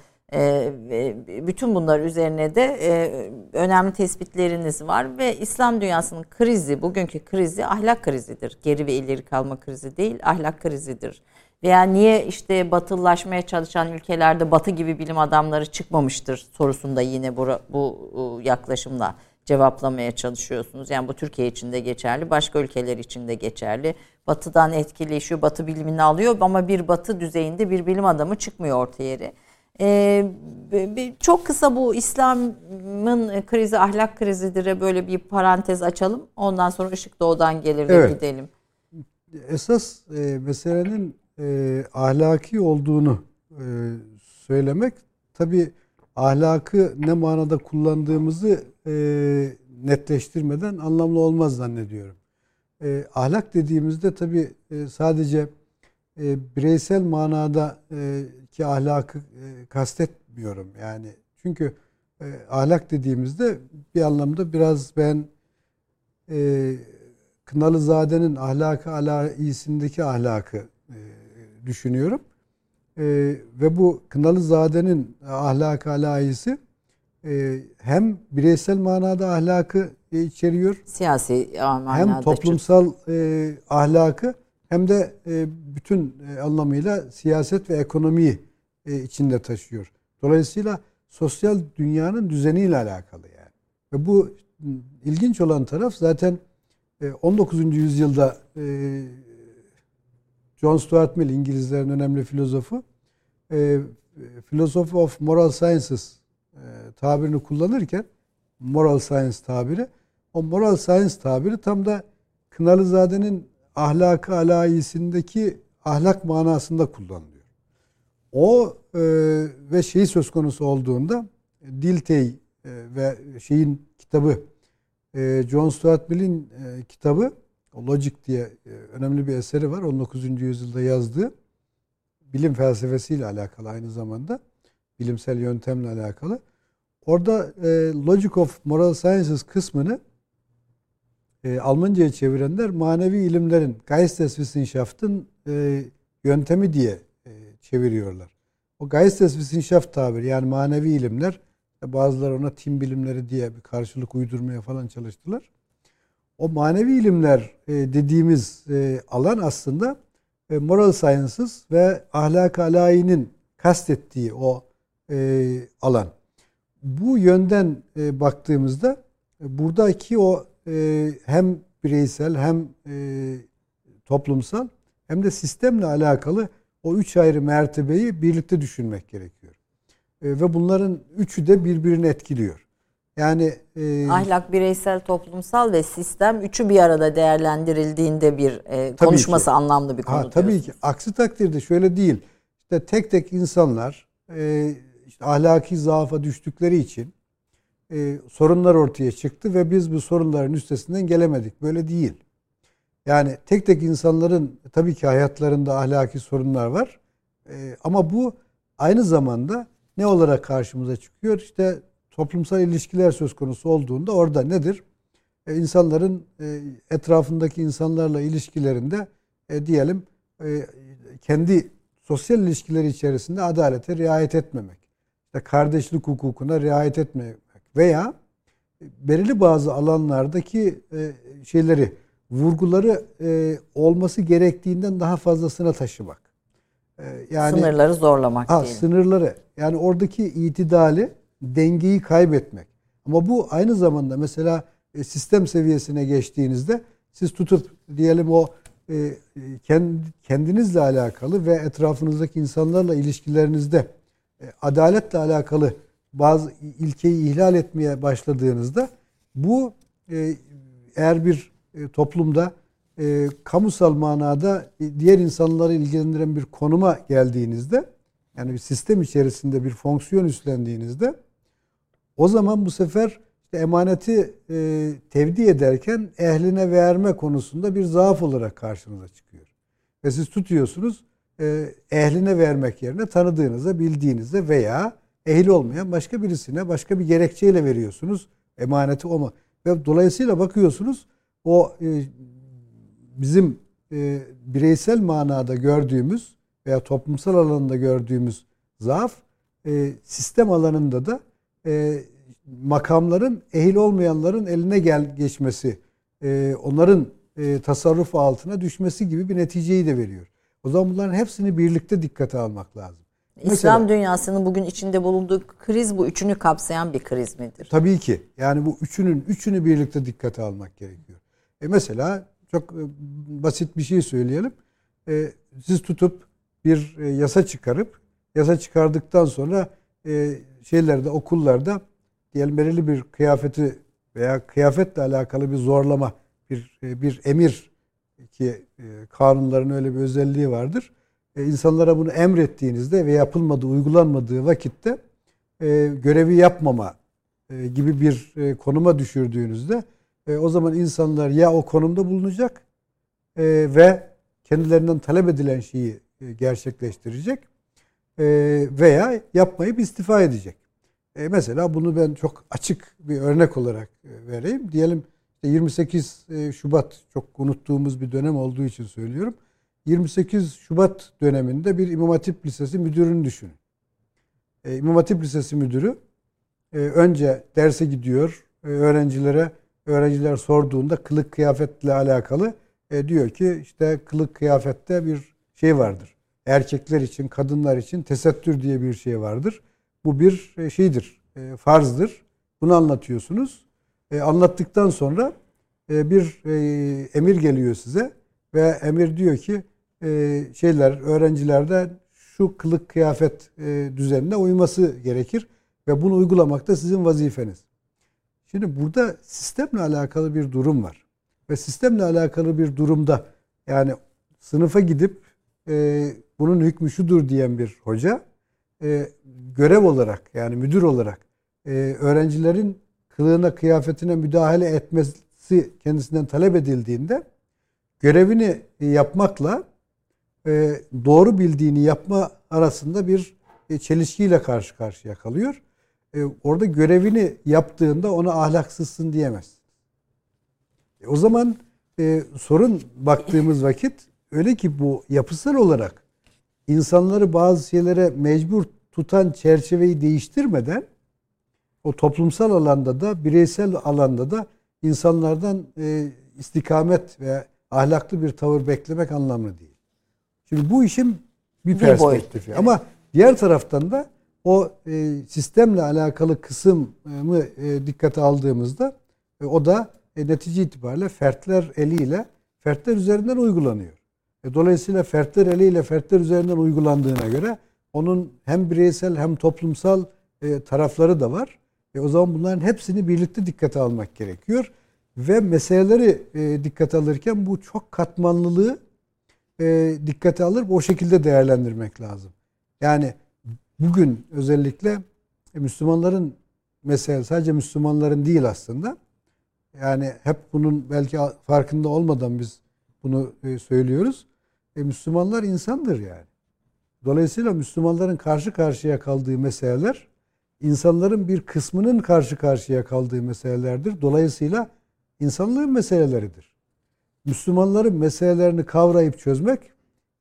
bütün bunlar üzerine de e, önemli tespitleriniz var ve İslam dünyasının krizi, bugünkü krizi ahlak krizidir. Geri ve ileri kalma krizi değil, ahlak krizidir. Veya niye işte batılılaşmaya çalışan ülkelerde batı gibi bilim adamları çıkmamıştır sorusunda yine bu, bu yaklaşımla cevaplamaya çalışıyorsunuz. Yani bu Türkiye için de geçerli, başka ülkeler için de geçerli. Batı'dan etkileşiyor, Batı bilimini alıyor ama bir Batı düzeyinde bir bilim adamı çıkmıyor ortaya yeri. Ee, çok kısa bu İslam'ın krizi ahlak krizidir böyle bir parantez açalım. Ondan sonra ışık doğudan gelir evet. gidelim. Esas e, meselenin e, ahlaki olduğunu e, söylemek tabi ahlakı ne manada kullandığımızı e, netleştirmeden anlamlı olmaz zannediyorum. E, ahlak dediğimizde tabi e, sadece e, bireysel manada e, ki ahlakı e, kastetmiyorum. Yani çünkü e, ahlak dediğimizde bir anlamda biraz ben e, Kınalızade'nin ahlakı ala iyisindeki ahlakı e, düşünüyorum. E, ve bu Kınalızade'nin ahlakı ala iyisi e, hem bireysel manada ahlakı e, içeriyor. Siyasi manada. Hem toplumsal e, ahlakı hem de e, bütün e, anlamıyla siyaset ve ekonomiyi e, içinde taşıyor. Dolayısıyla sosyal dünyanın düzeniyle alakalı yani. Ve bu ilginç olan taraf zaten 19. yüzyılda John Stuart Mill İngilizlerin önemli filozofu Philosophy of Moral Sciences tabirini kullanırken moral science tabiri o moral science tabiri tam da Kınalızade'nin ahlakı alayisindeki ahlak manasında kullanılıyor. O e, ve şey söz konusu olduğunda Diltey e, ve şeyin kitabı e, John Stuart Mill'in e, kitabı Logic diye e, önemli bir eseri var. 19. yüzyılda yazdığı bilim felsefesiyle alakalı aynı zamanda bilimsel yöntemle alakalı. Orada e, Logic of Moral Sciences kısmını e, Almanca'ya çevirenler manevi ilimlerin Geisteswissenschaften e, yöntemi diye çeviriyorlar. O Geisteswissenschaft tabiri yani manevi ilimler bazıları ona tim bilimleri diye bir karşılık uydurmaya falan çalıştılar. O manevi ilimler e, dediğimiz e, alan aslında e, moral sciences ve ahlak alayinin kastettiği o e, alan. Bu yönden e, baktığımızda e, buradaki o e, hem bireysel hem e, toplumsal hem de sistemle alakalı o üç ayrı mertebeyi birlikte düşünmek gerekiyor. E, ve bunların üçü de birbirini etkiliyor. Yani e, ahlak, bireysel, toplumsal ve sistem üçü bir arada değerlendirildiğinde bir e, konuşması ki. anlamlı bir konu. Ha, tabii ki. Aksi takdirde şöyle değil. İşte tek tek insanlar e, işte ahlaki zaafa düştükleri için e, sorunlar ortaya çıktı ve biz bu sorunların üstesinden gelemedik. Böyle değil. Yani tek tek insanların tabii ki hayatlarında ahlaki sorunlar var. E, ama bu aynı zamanda ne olarak karşımıza çıkıyor? İşte toplumsal ilişkiler söz konusu olduğunda orada nedir? E, insanların e, etrafındaki insanlarla ilişkilerinde e, diyelim e, kendi sosyal ilişkileri içerisinde adalete riayet etmemek. İşte kardeşlik hukukuna riayet etmemek veya belirli bazı alanlardaki e, şeyleri vurguları e, olması gerektiğinden daha fazlasına taşımak. E, yani sınırları zorlamak ha, diyelim. Sınırları yani oradaki itidali dengeyi kaybetmek. Ama bu aynı zamanda mesela e, sistem seviyesine geçtiğinizde siz tutup diyelim o e, kendinizle alakalı ve etrafınızdaki insanlarla ilişkilerinizde e, adaletle alakalı bazı ilkeyi ihlal etmeye başladığınızda bu eğer bir toplumda kamusal manada diğer insanları ilgilendiren bir konuma geldiğinizde yani bir sistem içerisinde bir fonksiyon üstlendiğinizde o zaman bu sefer işte emaneti e, tevdi ederken ehline verme konusunda bir zaaf olarak karşınıza çıkıyor. Ve siz tutuyorsunuz e, ehline vermek yerine tanıdığınıza, bildiğinizde veya ehil olmayan başka birisine başka bir gerekçeyle veriyorsunuz. Emaneti o mu? Ve dolayısıyla bakıyorsunuz o e, bizim e, bireysel manada gördüğümüz veya toplumsal alanında gördüğümüz zaaf e, sistem alanında da e, makamların ehil olmayanların eline gel geçmesi, e, onların e, tasarruf altına düşmesi gibi bir neticeyi de veriyor. O zaman bunların hepsini birlikte dikkate almak lazım. İslam Mesela, dünyasının bugün içinde bulunduğu kriz bu üçünü kapsayan bir kriz midir? Tabii ki. Yani bu üçünün üçünü birlikte dikkate almak gerekiyor. E mesela çok e, basit bir şey söyleyelim. E, siz tutup bir e, yasa çıkarıp yasa çıkardıktan sonra e, şeylerde okullarda diyelim belirli bir kıyafeti veya kıyafetle alakalı bir zorlama bir e, bir emir ki e, kanunların öyle bir özelliği vardır. E, insanlara bunu emrettiğinizde ve yapılmadığı, uygulanmadığı vakitte görevi yapmama gibi bir konuma düşürdüğünüzde o zaman insanlar ya o konumda bulunacak ve kendilerinden talep edilen şeyi gerçekleştirecek veya yapmayıp istifa edecek. E mesela bunu ben çok açık bir örnek olarak e, vereyim. Diyelim 28 e, Şubat çok unuttuğumuz bir dönem olduğu için söylüyorum. 28 Şubat döneminde bir İmam Hatip Lisesi müdürünü düşünün. E, İmam Hatip Lisesi müdürü e, önce derse gidiyor. E, öğrencilere öğrenciler sorduğunda kılık kıyafetle alakalı e, diyor ki işte kılık kıyafette bir şey vardır. Erkekler için, kadınlar için tesettür diye bir şey vardır. Bu bir e, şeydir, e, farzdır. Bunu anlatıyorsunuz. E, anlattıktan sonra bir emir geliyor size ve emir diyor ki şeyler öğrencilerde şu kılık kıyafet düzenine uyması gerekir ve bunu uygulamak da sizin vazifeniz. Şimdi burada sistemle alakalı bir durum var. ve sistemle alakalı bir durumda yani sınıfa gidip e, bunun hükmü şudur diyen bir hoca e, görev olarak yani müdür olarak e, öğrencilerin kılığına kıyafetine müdahale etmesi kendisinden talep edildiğinde görevini yapmakla e, doğru bildiğini yapma arasında bir e, çelişkiyle karşı karşıya kalıyor. E, orada görevini yaptığında ona ahlaksızsın diyemez. E, o zaman e, sorun baktığımız vakit öyle ki bu yapısal olarak insanları bazı şeylere mecbur tutan çerçeveyi değiştirmeden o toplumsal alanda da bireysel alanda da insanlardan e, istikamet ve ahlaklı bir tavır beklemek anlamlı değil. Şimdi bu işin bir, perspektifi. Evet. Ama diğer taraftan da o e, sistemle alakalı kısmı e, dikkate aldığımızda e, o da e, netice itibariyle fertler eliyle fertler üzerinden uygulanıyor. E, dolayısıyla fertler eliyle fertler üzerinden uygulandığına göre onun hem bireysel hem toplumsal e, tarafları da var. E, o zaman bunların hepsini birlikte dikkate almak gerekiyor. Ve meseleleri e, dikkate alırken bu çok katmanlılığı e, dikkate alır o şekilde değerlendirmek lazım. Yani bugün özellikle e, Müslümanların mesela sadece Müslümanların değil aslında. Yani hep bunun belki farkında olmadan biz bunu e, söylüyoruz. E, Müslümanlar insandır yani. Dolayısıyla Müslümanların karşı karşıya kaldığı meseleler insanların bir kısmının karşı karşıya kaldığı meselelerdir. Dolayısıyla insanlığın meseleleridir. Müslümanların meselelerini kavrayıp çözmek,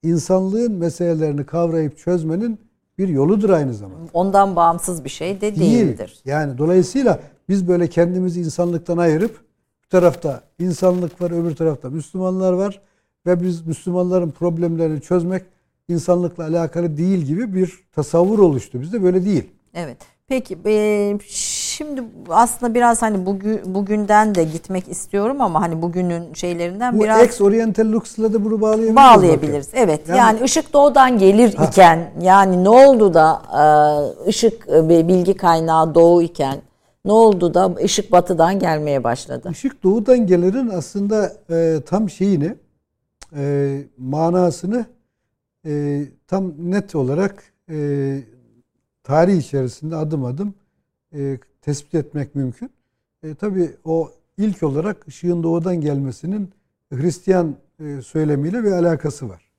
insanlığın meselelerini kavrayıp çözmenin bir yoludur aynı zamanda. Ondan bağımsız bir şey de Değil. değildir. Yani dolayısıyla biz böyle kendimizi insanlıktan ayırıp bir tarafta insanlık var, öbür tarafta Müslümanlar var ve biz Müslümanların problemlerini çözmek insanlıkla alakalı değil gibi bir tasavvur oluştu bizde. Böyle değil. Evet. Peki e, şimdi aslında biraz hani bugün bugünden de gitmek istiyorum ama hani bugünün şeylerinden Bu biraz ex oriental lux'la da bunu bağlayabiliriz. Bağlayabiliriz. Zaten. Evet. Yani, yani ışık doğudan gelir ha. iken yani ne oldu da e, ışık e, bilgi kaynağı doğu iken ne oldu da ışık batıdan gelmeye başladı? Işık doğudan gelirin aslında e, tam şeyini e, manasını e, tam net olarak e, tarih içerisinde adım adım e, tespit etmek mümkün. E, Tabi o ilk olarak ışığın doğudan gelmesinin Hristiyan e, söylemiyle bir alakası var.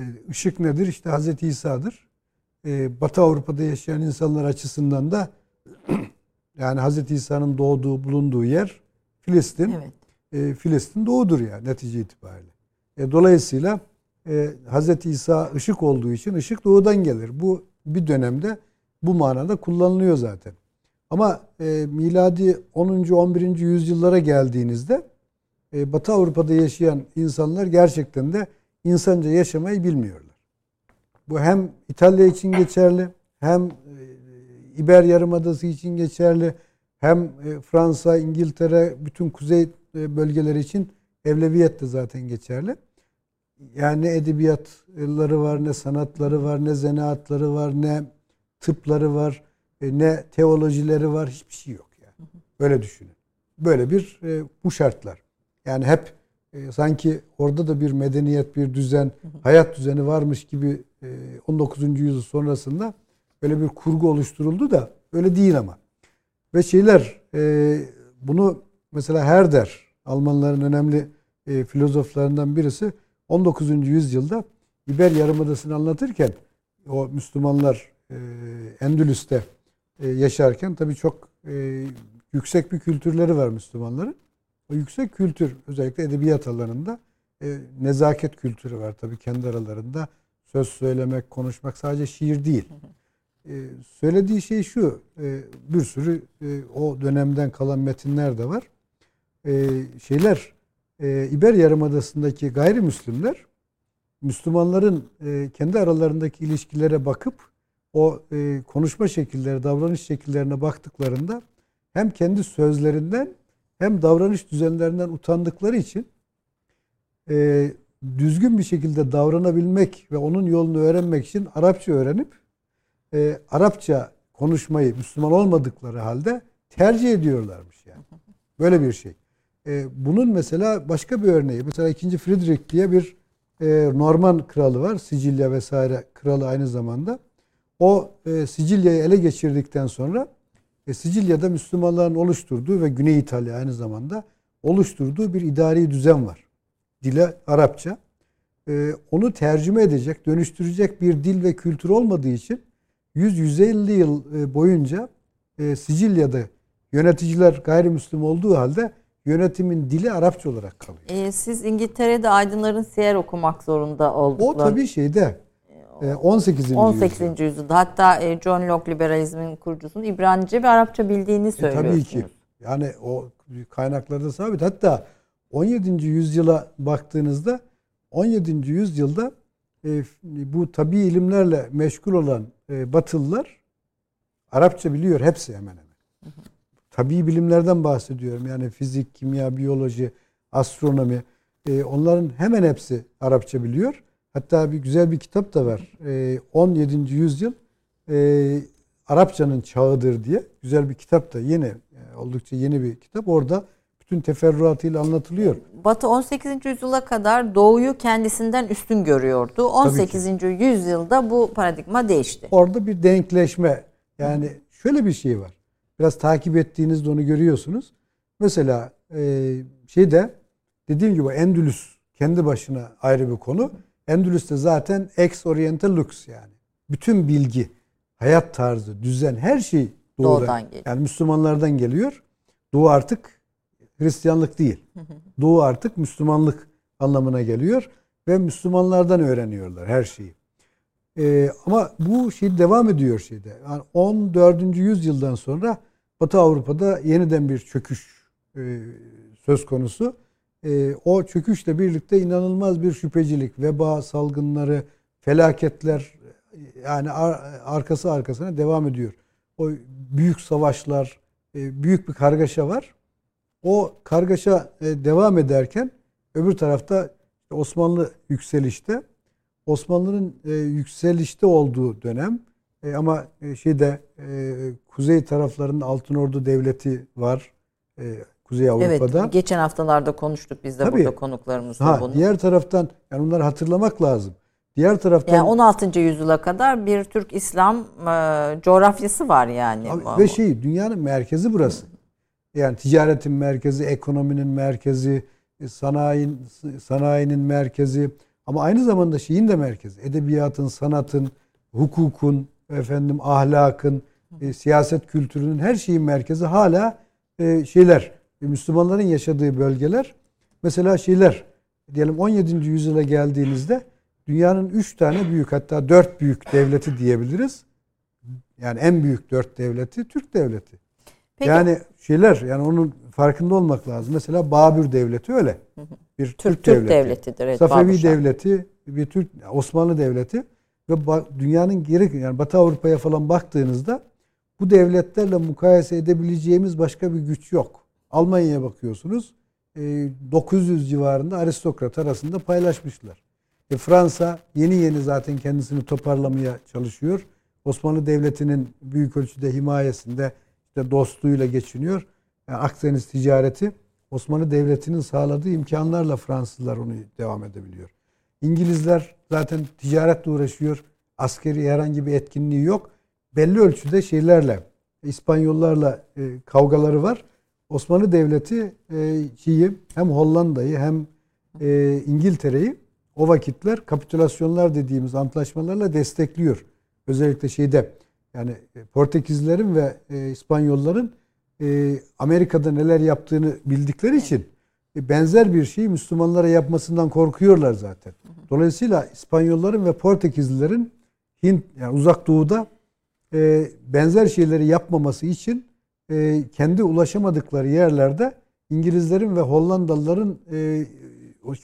E, ışık nedir? İşte Hz. İsa'dır. E, Batı Avrupa'da yaşayan insanlar açısından da <clears throat> yani Hz. İsa'nın doğduğu, bulunduğu yer Filistin. Evet. E, Filistin doğudur yani netice itibariyle. E, dolayısıyla e, Hz. İsa ışık olduğu için ışık doğudan gelir. Bu bir dönemde bu manada kullanılıyor zaten. Ama e, miladi 10. 11. yüzyıllara geldiğinizde e, Batı Avrupa'da yaşayan insanlar gerçekten de insanca yaşamayı bilmiyorlar. Bu hem İtalya için geçerli, hem e, İber Yarımadası için geçerli, hem e, Fransa, İngiltere, bütün kuzey e, bölgeleri için evleviyet de zaten geçerli. Yani ne edebiyatları var, ne sanatları var, ne zanaatları var, ne tıpları var, ne teolojileri var, hiçbir şey yok yani. Böyle düşünün. Böyle bir e, bu şartlar. Yani hep e, sanki orada da bir medeniyet, bir düzen, hayat düzeni varmış gibi 19. yüzyıl sonrasında böyle bir kurgu oluşturuldu da öyle değil ama. Ve şeyler bunu mesela Herder, Almanların önemli filozoflarından birisi 19. yüzyılda İber Yarımadası'nı anlatırken o Müslümanlar e, Endülüs'te e, yaşarken tabii çok e, yüksek bir kültürleri var Müslümanların. O yüksek kültür özellikle edebiyat alanında e, nezaket kültürü var tabii kendi aralarında. Söz söylemek, konuşmak sadece şiir değil. E, söylediği şey şu, e, bir sürü e, o dönemden kalan metinler de var. E, şeyler, e, İber Yarımadası'ndaki gayrimüslimler Müslümanların e, kendi aralarındaki ilişkilere bakıp o e, konuşma şekilleri, davranış şekillerine baktıklarında hem kendi sözlerinden hem davranış düzenlerinden utandıkları için e, düzgün bir şekilde davranabilmek ve onun yolunu öğrenmek için Arapça öğrenip e, Arapça konuşmayı Müslüman olmadıkları halde tercih ediyorlarmış yani. Böyle bir şey. E, bunun mesela başka bir örneği. Mesela 2. Friedrich diye bir e, Norman kralı var. Sicilya vesaire kralı aynı zamanda. O e, Sicilya'yı ele geçirdikten sonra e, Sicilya'da Müslümanların oluşturduğu ve Güney İtalya aynı zamanda oluşturduğu bir idari düzen var. Dile Arapça. E, onu tercüme edecek, dönüştürecek bir dil ve kültür olmadığı için 100-150 yıl e, boyunca e, Sicilya'da yöneticiler gayrimüslim olduğu halde yönetimin dili Arapça olarak kalıyor. E, siz İngiltere'de aydınların siyer okumak zorunda oldukları. O tabii şeyde 18. 18. yüzyılda. yüzyılda. Hatta e, John Locke liberalizmin kurucusunun İbranice ve Arapça bildiğini söylüyorsunuz. E, tabii ki. Yani o kaynaklarda sabit. Hatta 17. yüzyıla baktığınızda 17. yüzyılda e, bu tabi ilimlerle meşgul olan e, Batılılar Arapça biliyor hepsi hemen hemen. Tabi bilimlerden bahsediyorum. Yani fizik, kimya, biyoloji, astronomi. E, onların hemen hepsi Arapça biliyor. Hatta bir güzel bir kitap da var. E, 17. yüzyıl e, Arapçanın çağıdır diye güzel bir kitap da yeni e, oldukça yeni bir kitap. Orada bütün teferruatıyla anlatılıyor. Batı 18. yüzyıla kadar doğuyu kendisinden üstün görüyordu. 18. yüzyılda bu paradigma değişti. Orada bir denkleşme yani şöyle bir şey var. Biraz takip ettiğinizde onu görüyorsunuz. Mesela e, şeyde dediğim gibi Endülüs kendi başına ayrı bir konu. Endülüs'te zaten ex oriental lux yani. Bütün bilgi, hayat tarzı, düzen her şey doğudan, doğudan geliyor. Yani Müslümanlardan geliyor. Doğu artık Hristiyanlık değil. Doğu artık Müslümanlık anlamına geliyor ve Müslümanlardan öğreniyorlar her şeyi. Ee, ama bu şey devam ediyor şeyde. Yani 14. yüzyıldan sonra Batı Avrupa'da yeniden bir çöküş e, söz konusu. E, o çöküşle birlikte inanılmaz bir şüphecilik, veba salgınları, felaketler yani ar, arkası arkasına devam ediyor. O büyük savaşlar, e, büyük bir kargaşa var. O kargaşa e, devam ederken öbür tarafta Osmanlı yükselişte. Osmanlı'nın e, yükselişte olduğu dönem e, ama e, şeyde e, kuzey taraflarının Altın Ordu Devleti var. E, Kuzey Avrupa'da. Evet, geçen haftalarda konuştuk biz de Tabii. burada konuklarımızla ha, bunu. Diğer taraftan yani bunları hatırlamak lazım. Diğer taraftan yani 16. yüzyıla kadar bir Türk İslam e, coğrafyası var yani. Abi, ve şey dünyanın merkezi burası. Yani ticaretin merkezi, ekonominin merkezi, e, sanayinin sanayinin merkezi ama aynı zamanda şeyin de merkezi. Edebiyatın, sanatın, hukukun, efendim ahlakın, e, siyaset kültürünün her şeyin merkezi hala e, şeyler Müslümanların yaşadığı bölgeler. Mesela şeyler diyelim 17. yüzyıla geldiğinizde dünyanın 3 tane büyük hatta 4 büyük devleti diyebiliriz. Yani en büyük 4 devleti Türk devleti. Peki. Yani şeyler yani onun farkında olmak lazım. Mesela Babür devleti öyle. Bir Türk, Türk, Türk devleti. devletidir. Evet, Safevi Babüşan. devleti, bir Türk Osmanlı devleti ve dünyanın geri yani Batı Avrupa'ya falan baktığınızda bu devletlerle mukayese edebileceğimiz başka bir güç yok. Almanya'ya bakıyorsunuz 900 e, civarında aristokrat arasında paylaşmışlar. E Fransa yeni yeni zaten kendisini toparlamaya çalışıyor. Osmanlı Devleti'nin büyük ölçüde himayesinde işte dostluğuyla geçiniyor. Yani Akdeniz ticareti Osmanlı Devleti'nin sağladığı imkanlarla Fransızlar onu devam edebiliyor. İngilizler zaten ticaretle uğraşıyor. Askeri herhangi bir etkinliği yok. Belli ölçüde şeylerle, İspanyollarla e, kavgaları var. Osmanlı Devleti e, şeyi hem Hollanda'yı hem e, İngiltere'yi o vakitler kapitülasyonlar dediğimiz antlaşmalarla destekliyor. Özellikle şeyde yani e, Portekizlerin ve e, İspanyolların e, Amerika'da neler yaptığını bildikleri için e, benzer bir şeyi Müslümanlara yapmasından korkuyorlar zaten. Dolayısıyla İspanyolların ve Portekizlilerin Hint yani uzak doğuda e, benzer şeyleri yapmaması için e, kendi ulaşamadıkları yerlerde İngilizlerin ve Hollandalıların e,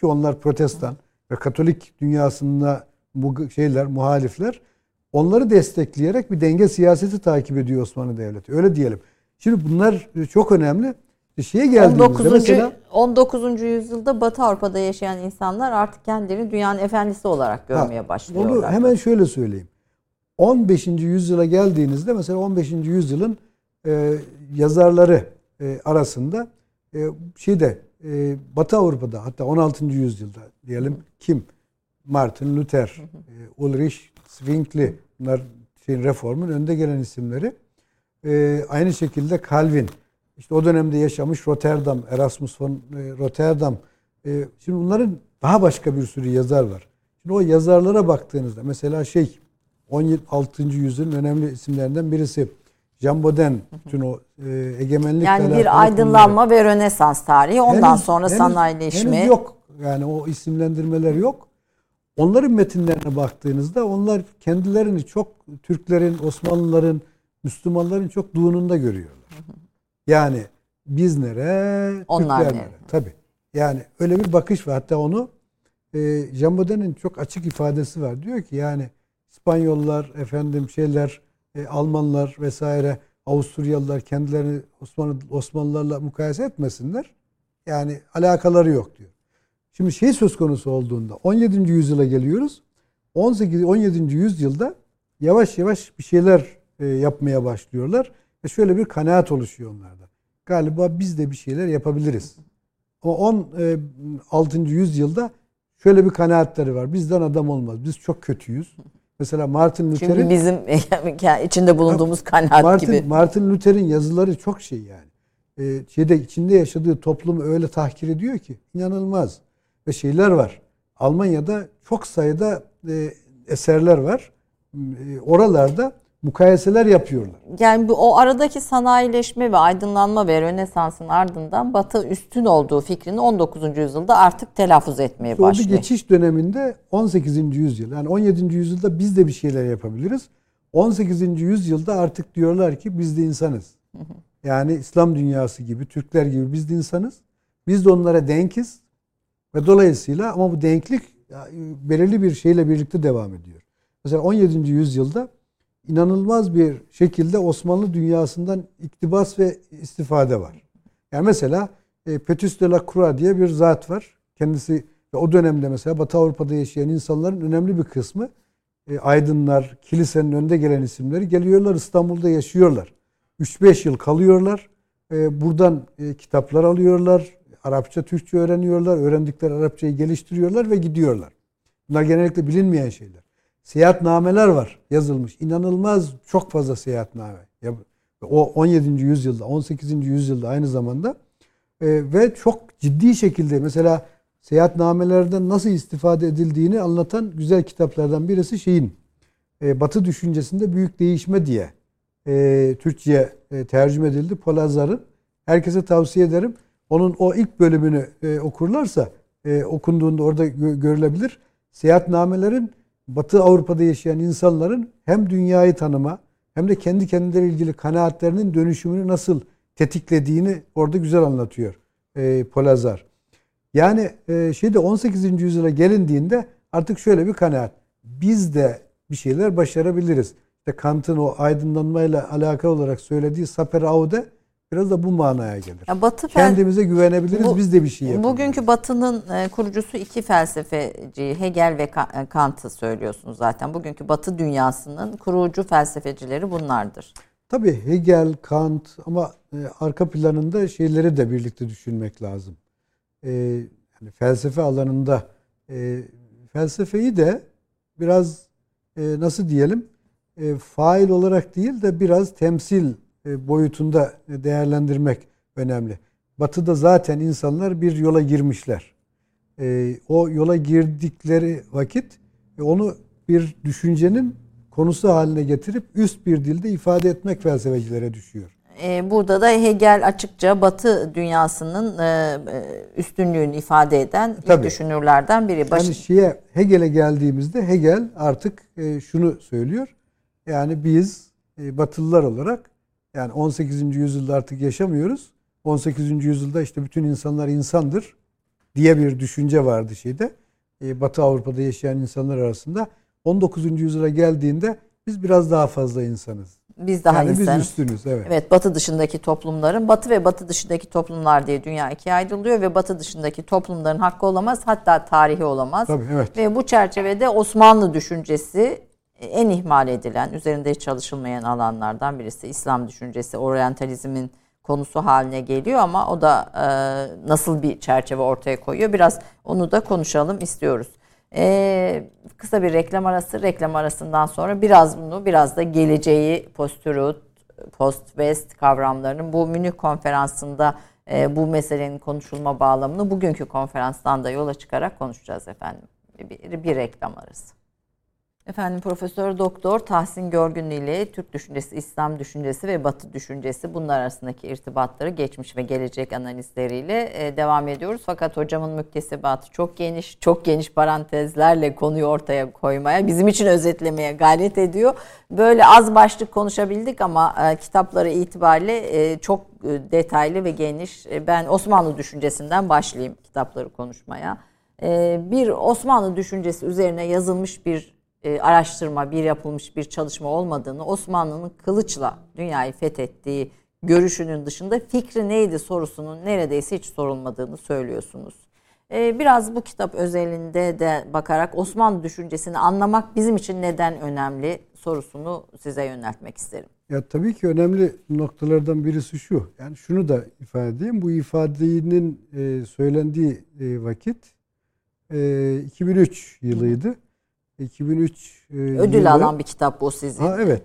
ki onlar protestan ve Katolik dünyasında bu şeyler muhalifler onları destekleyerek bir denge siyaseti takip ediyor Osmanlı Devleti. Öyle diyelim. Şimdi bunlar çok önemli. Şeye geldiğimizde 19. mesela 19. yüzyılda Batı Avrupa'da yaşayan insanlar artık kendilerini dünyanın efendisi olarak görmeye ha, başlıyorlar. Bunu hemen şöyle söyleyeyim. 15. yüzyıla geldiğinizde mesela 15. yüzyılın e, yazarları e, arasında e, şeyde e, Batı Avrupa'da hatta 16. yüzyılda diyelim kim? Martin Luther, e, Ulrich Zwingli bunlar şeyin reformun önde gelen isimleri. E, aynı şekilde Calvin işte o dönemde yaşamış Rotterdam, Erasmus von Rotterdam. E, şimdi bunların daha başka bir sürü yazar var. Şimdi o yazarlara baktığınızda mesela şey 16. yüzyılın önemli isimlerinden birisi Baudin bütün o e, egemenlik yani bir aydınlanma konuları. ve Rönesans tarihi ondan henüz, sonra henüz, sanayileşme henüz yok. Yani o isimlendirmeler yok. Onların metinlerine baktığınızda onlar kendilerini çok Türklerin, Osmanlıların, Müslümanların çok duğununda görüyorlar. Yani biz nere, onlar Türkler nere. Tabii. Yani öyle bir bakış var. Hatta onu e, Jean Baudin'in çok açık ifadesi var. Diyor ki yani İspanyollar, efendim şeyler, e, Almanlar vesaire, Avusturyalılar kendilerini Osmanlı Osmanlılarla mukayese etmesinler. Yani alakaları yok diyor. Şimdi şey söz konusu olduğunda 17. yüzyıla geliyoruz. 18 17. yüzyılda yavaş yavaş bir şeyler e, yapmaya başlıyorlar ve şöyle bir kanaat oluşuyor onlarda. Galiba biz de bir şeyler yapabiliriz. Ama 16. E, yüzyılda şöyle bir kanaatleri var. Bizden adam olmaz. Biz çok kötüyüz. Mesela Martin Luther'in... Çünkü bizim <laughs> içinde bulunduğumuz kanaat Martin, gibi. Martin Luther'in yazıları çok şey yani. Ee, şeyde içinde yaşadığı toplumu öyle tahkir ediyor ki inanılmaz. Ve şeyler var. Almanya'da çok sayıda e, eserler var. E, oralarda mukayeseler yapıyorlar. Yani bu, o aradaki sanayileşme ve aydınlanma ve Rönesans'ın ardından Batı üstün olduğu fikrini 19. yüzyılda artık telaffuz etmeye işte başlıyor. Bir geçiş döneminde 18. yüzyıl yani 17. yüzyılda biz de bir şeyler yapabiliriz. 18. yüzyılda artık diyorlar ki biz de insanız. Yani İslam dünyası gibi, Türkler gibi biz de insanız. Biz de onlara denkiz ve dolayısıyla ama bu denklik belirli bir şeyle birlikte devam ediyor. Mesela 17. yüzyılda inanılmaz bir şekilde Osmanlı dünyasından iktibas ve istifade var. Yani mesela e, Petrus de la Croix diye bir zat var. Kendisi ve o dönemde mesela Batı Avrupa'da yaşayan insanların önemli bir kısmı e, aydınlar, kilisenin önde gelen isimleri geliyorlar İstanbul'da yaşıyorlar. 3-5 yıl kalıyorlar. E, buradan e, kitaplar alıyorlar. Arapça, Türkçe öğreniyorlar. Öğrendikleri Arapçayı geliştiriyorlar ve gidiyorlar. Bunlar genellikle bilinmeyen şeyler seyahatnameler var yazılmış. İnanılmaz çok fazla seyahatname. Ya, o 17. yüzyılda, 18. yüzyılda aynı zamanda e, ve çok ciddi şekilde mesela seyahatnamelerden nasıl istifade edildiğini anlatan güzel kitaplardan birisi şeyin e, Batı düşüncesinde büyük değişme diye e, Türkçe'ye e, tercüme edildi. Polazar'ın. Herkese tavsiye ederim. Onun o ilk bölümünü okurlarsa okunduğunda orada gö- görülebilir. Seyahatnamelerin Batı Avrupa'da yaşayan insanların hem dünyayı tanıma hem de kendi kendileri ilgili kanaatlerinin dönüşümünü nasıl tetiklediğini orada güzel anlatıyor e, Polazar. Yani e, şeyde 18. yüzyıla gelindiğinde artık şöyle bir kanaat. Biz de bir şeyler başarabiliriz. İşte Kant'ın o aydınlanmayla alakalı olarak söylediği saper aude Biraz da bu manaya gelir. Ya Batı Kendimize güvenebiliriz, bu, biz de bir şey yapabiliriz. Bugünkü Batı'nın e, kurucusu iki felsefeci Hegel ve e, Kant'ı söylüyorsunuz zaten. Bugünkü Batı dünyasının kurucu felsefecileri bunlardır. Tabii Hegel, Kant ama e, arka planında şeyleri de birlikte düşünmek lazım. E, yani felsefe alanında e, felsefeyi de biraz e, nasıl diyelim e, fail olarak değil de biraz temsil boyutunda değerlendirmek önemli. Batı'da zaten insanlar bir yola girmişler. E, o yola girdikleri vakit e, onu bir düşüncenin konusu haline getirip üst bir dilde ifade etmek felsefecilere düşüyor. Burada da Hegel açıkça Batı dünyasının üstünlüğünü ifade eden Tabii. düşünürlerden biri. Baş... Yani şeye Hegel'e geldiğimizde Hegel artık şunu söylüyor. Yani biz Batılılar olarak yani 18. yüzyılda artık yaşamıyoruz. 18. yüzyılda işte bütün insanlar insandır diye bir düşünce vardı şeyde. E, Batı Avrupa'da yaşayan insanlar arasında. 19. yüzyıla geldiğinde biz biraz daha fazla insanız. Biz daha yani insan. Biz üstünüz evet. Evet batı dışındaki toplumların batı ve batı dışındaki toplumlar diye dünya ikiye ayrılıyor ve batı dışındaki toplumların hakkı olamaz hatta tarihi olamaz. Tabii, evet. Ve bu çerçevede Osmanlı düşüncesi en ihmal edilen, üzerinde çalışılmayan alanlardan birisi İslam düşüncesi, oryantalizmin konusu haline geliyor ama o da e, nasıl bir çerçeve ortaya koyuyor biraz onu da konuşalım istiyoruz. E, kısa bir reklam arası reklam arasından sonra biraz bunu biraz da geleceği postürü post-west kavramlarının bu Münih konferansında e, bu meselenin konuşulma bağlamını bugünkü konferanstan da yola çıkarak konuşacağız efendim. Bir, bir reklam arası. Efendim Profesör Doktor Tahsin Görgünlü ile Türk düşüncesi, İslam düşüncesi ve Batı düşüncesi bunlar arasındaki irtibatları geçmiş ve gelecek analizleriyle e, devam ediyoruz. Fakat hocamın müktesebatı çok geniş, çok geniş parantezlerle konuyu ortaya koymaya, bizim için özetlemeye gayret ediyor. Böyle az başlık konuşabildik ama e, kitapları itibariyle e, çok detaylı ve geniş. Ben Osmanlı düşüncesinden başlayayım kitapları konuşmaya. Bir Osmanlı düşüncesi üzerine yazılmış bir e, araştırma, bir yapılmış bir çalışma olmadığını, Osmanlı'nın kılıçla dünyayı fethettiği görüşünün dışında fikri neydi sorusunun neredeyse hiç sorulmadığını söylüyorsunuz. E, biraz bu kitap özelinde de bakarak Osmanlı düşüncesini anlamak bizim için neden önemli sorusunu size yöneltmek isterim. Ya tabii ki önemli noktalardan birisi şu. Yani şunu da ifade edeyim. Bu ifadenin e, söylendiği vakit 2003 yılıydı. 2003 e, ödül yılı, alan bir kitap bu sizin. Ha, evet.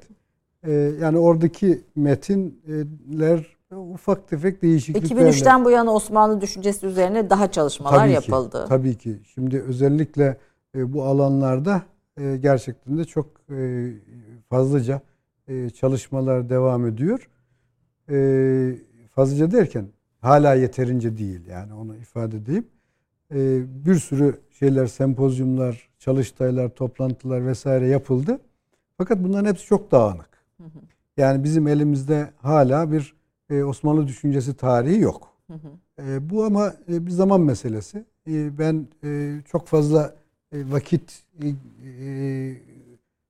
E, yani oradaki metinler ufak tefek değişikliklerle. 2003'ten bu yana Osmanlı düşüncesi üzerine daha çalışmalar tabii ki, yapıldı. Tabii ki. Şimdi özellikle e, bu alanlarda e, gerçekten de çok e, fazlaca e, çalışmalar devam ediyor. E, fazlaca derken hala yeterince değil yani onu ifade edeyim. E, bir sürü şeyler, sempozyumlar, çalıştaylar, toplantılar vesaire yapıldı. Fakat bunların hepsi çok dağınık. Yani bizim elimizde hala bir e, Osmanlı düşüncesi tarihi yok. E, bu ama e, bir zaman meselesi. E, ben e, çok fazla e, vakit e, e,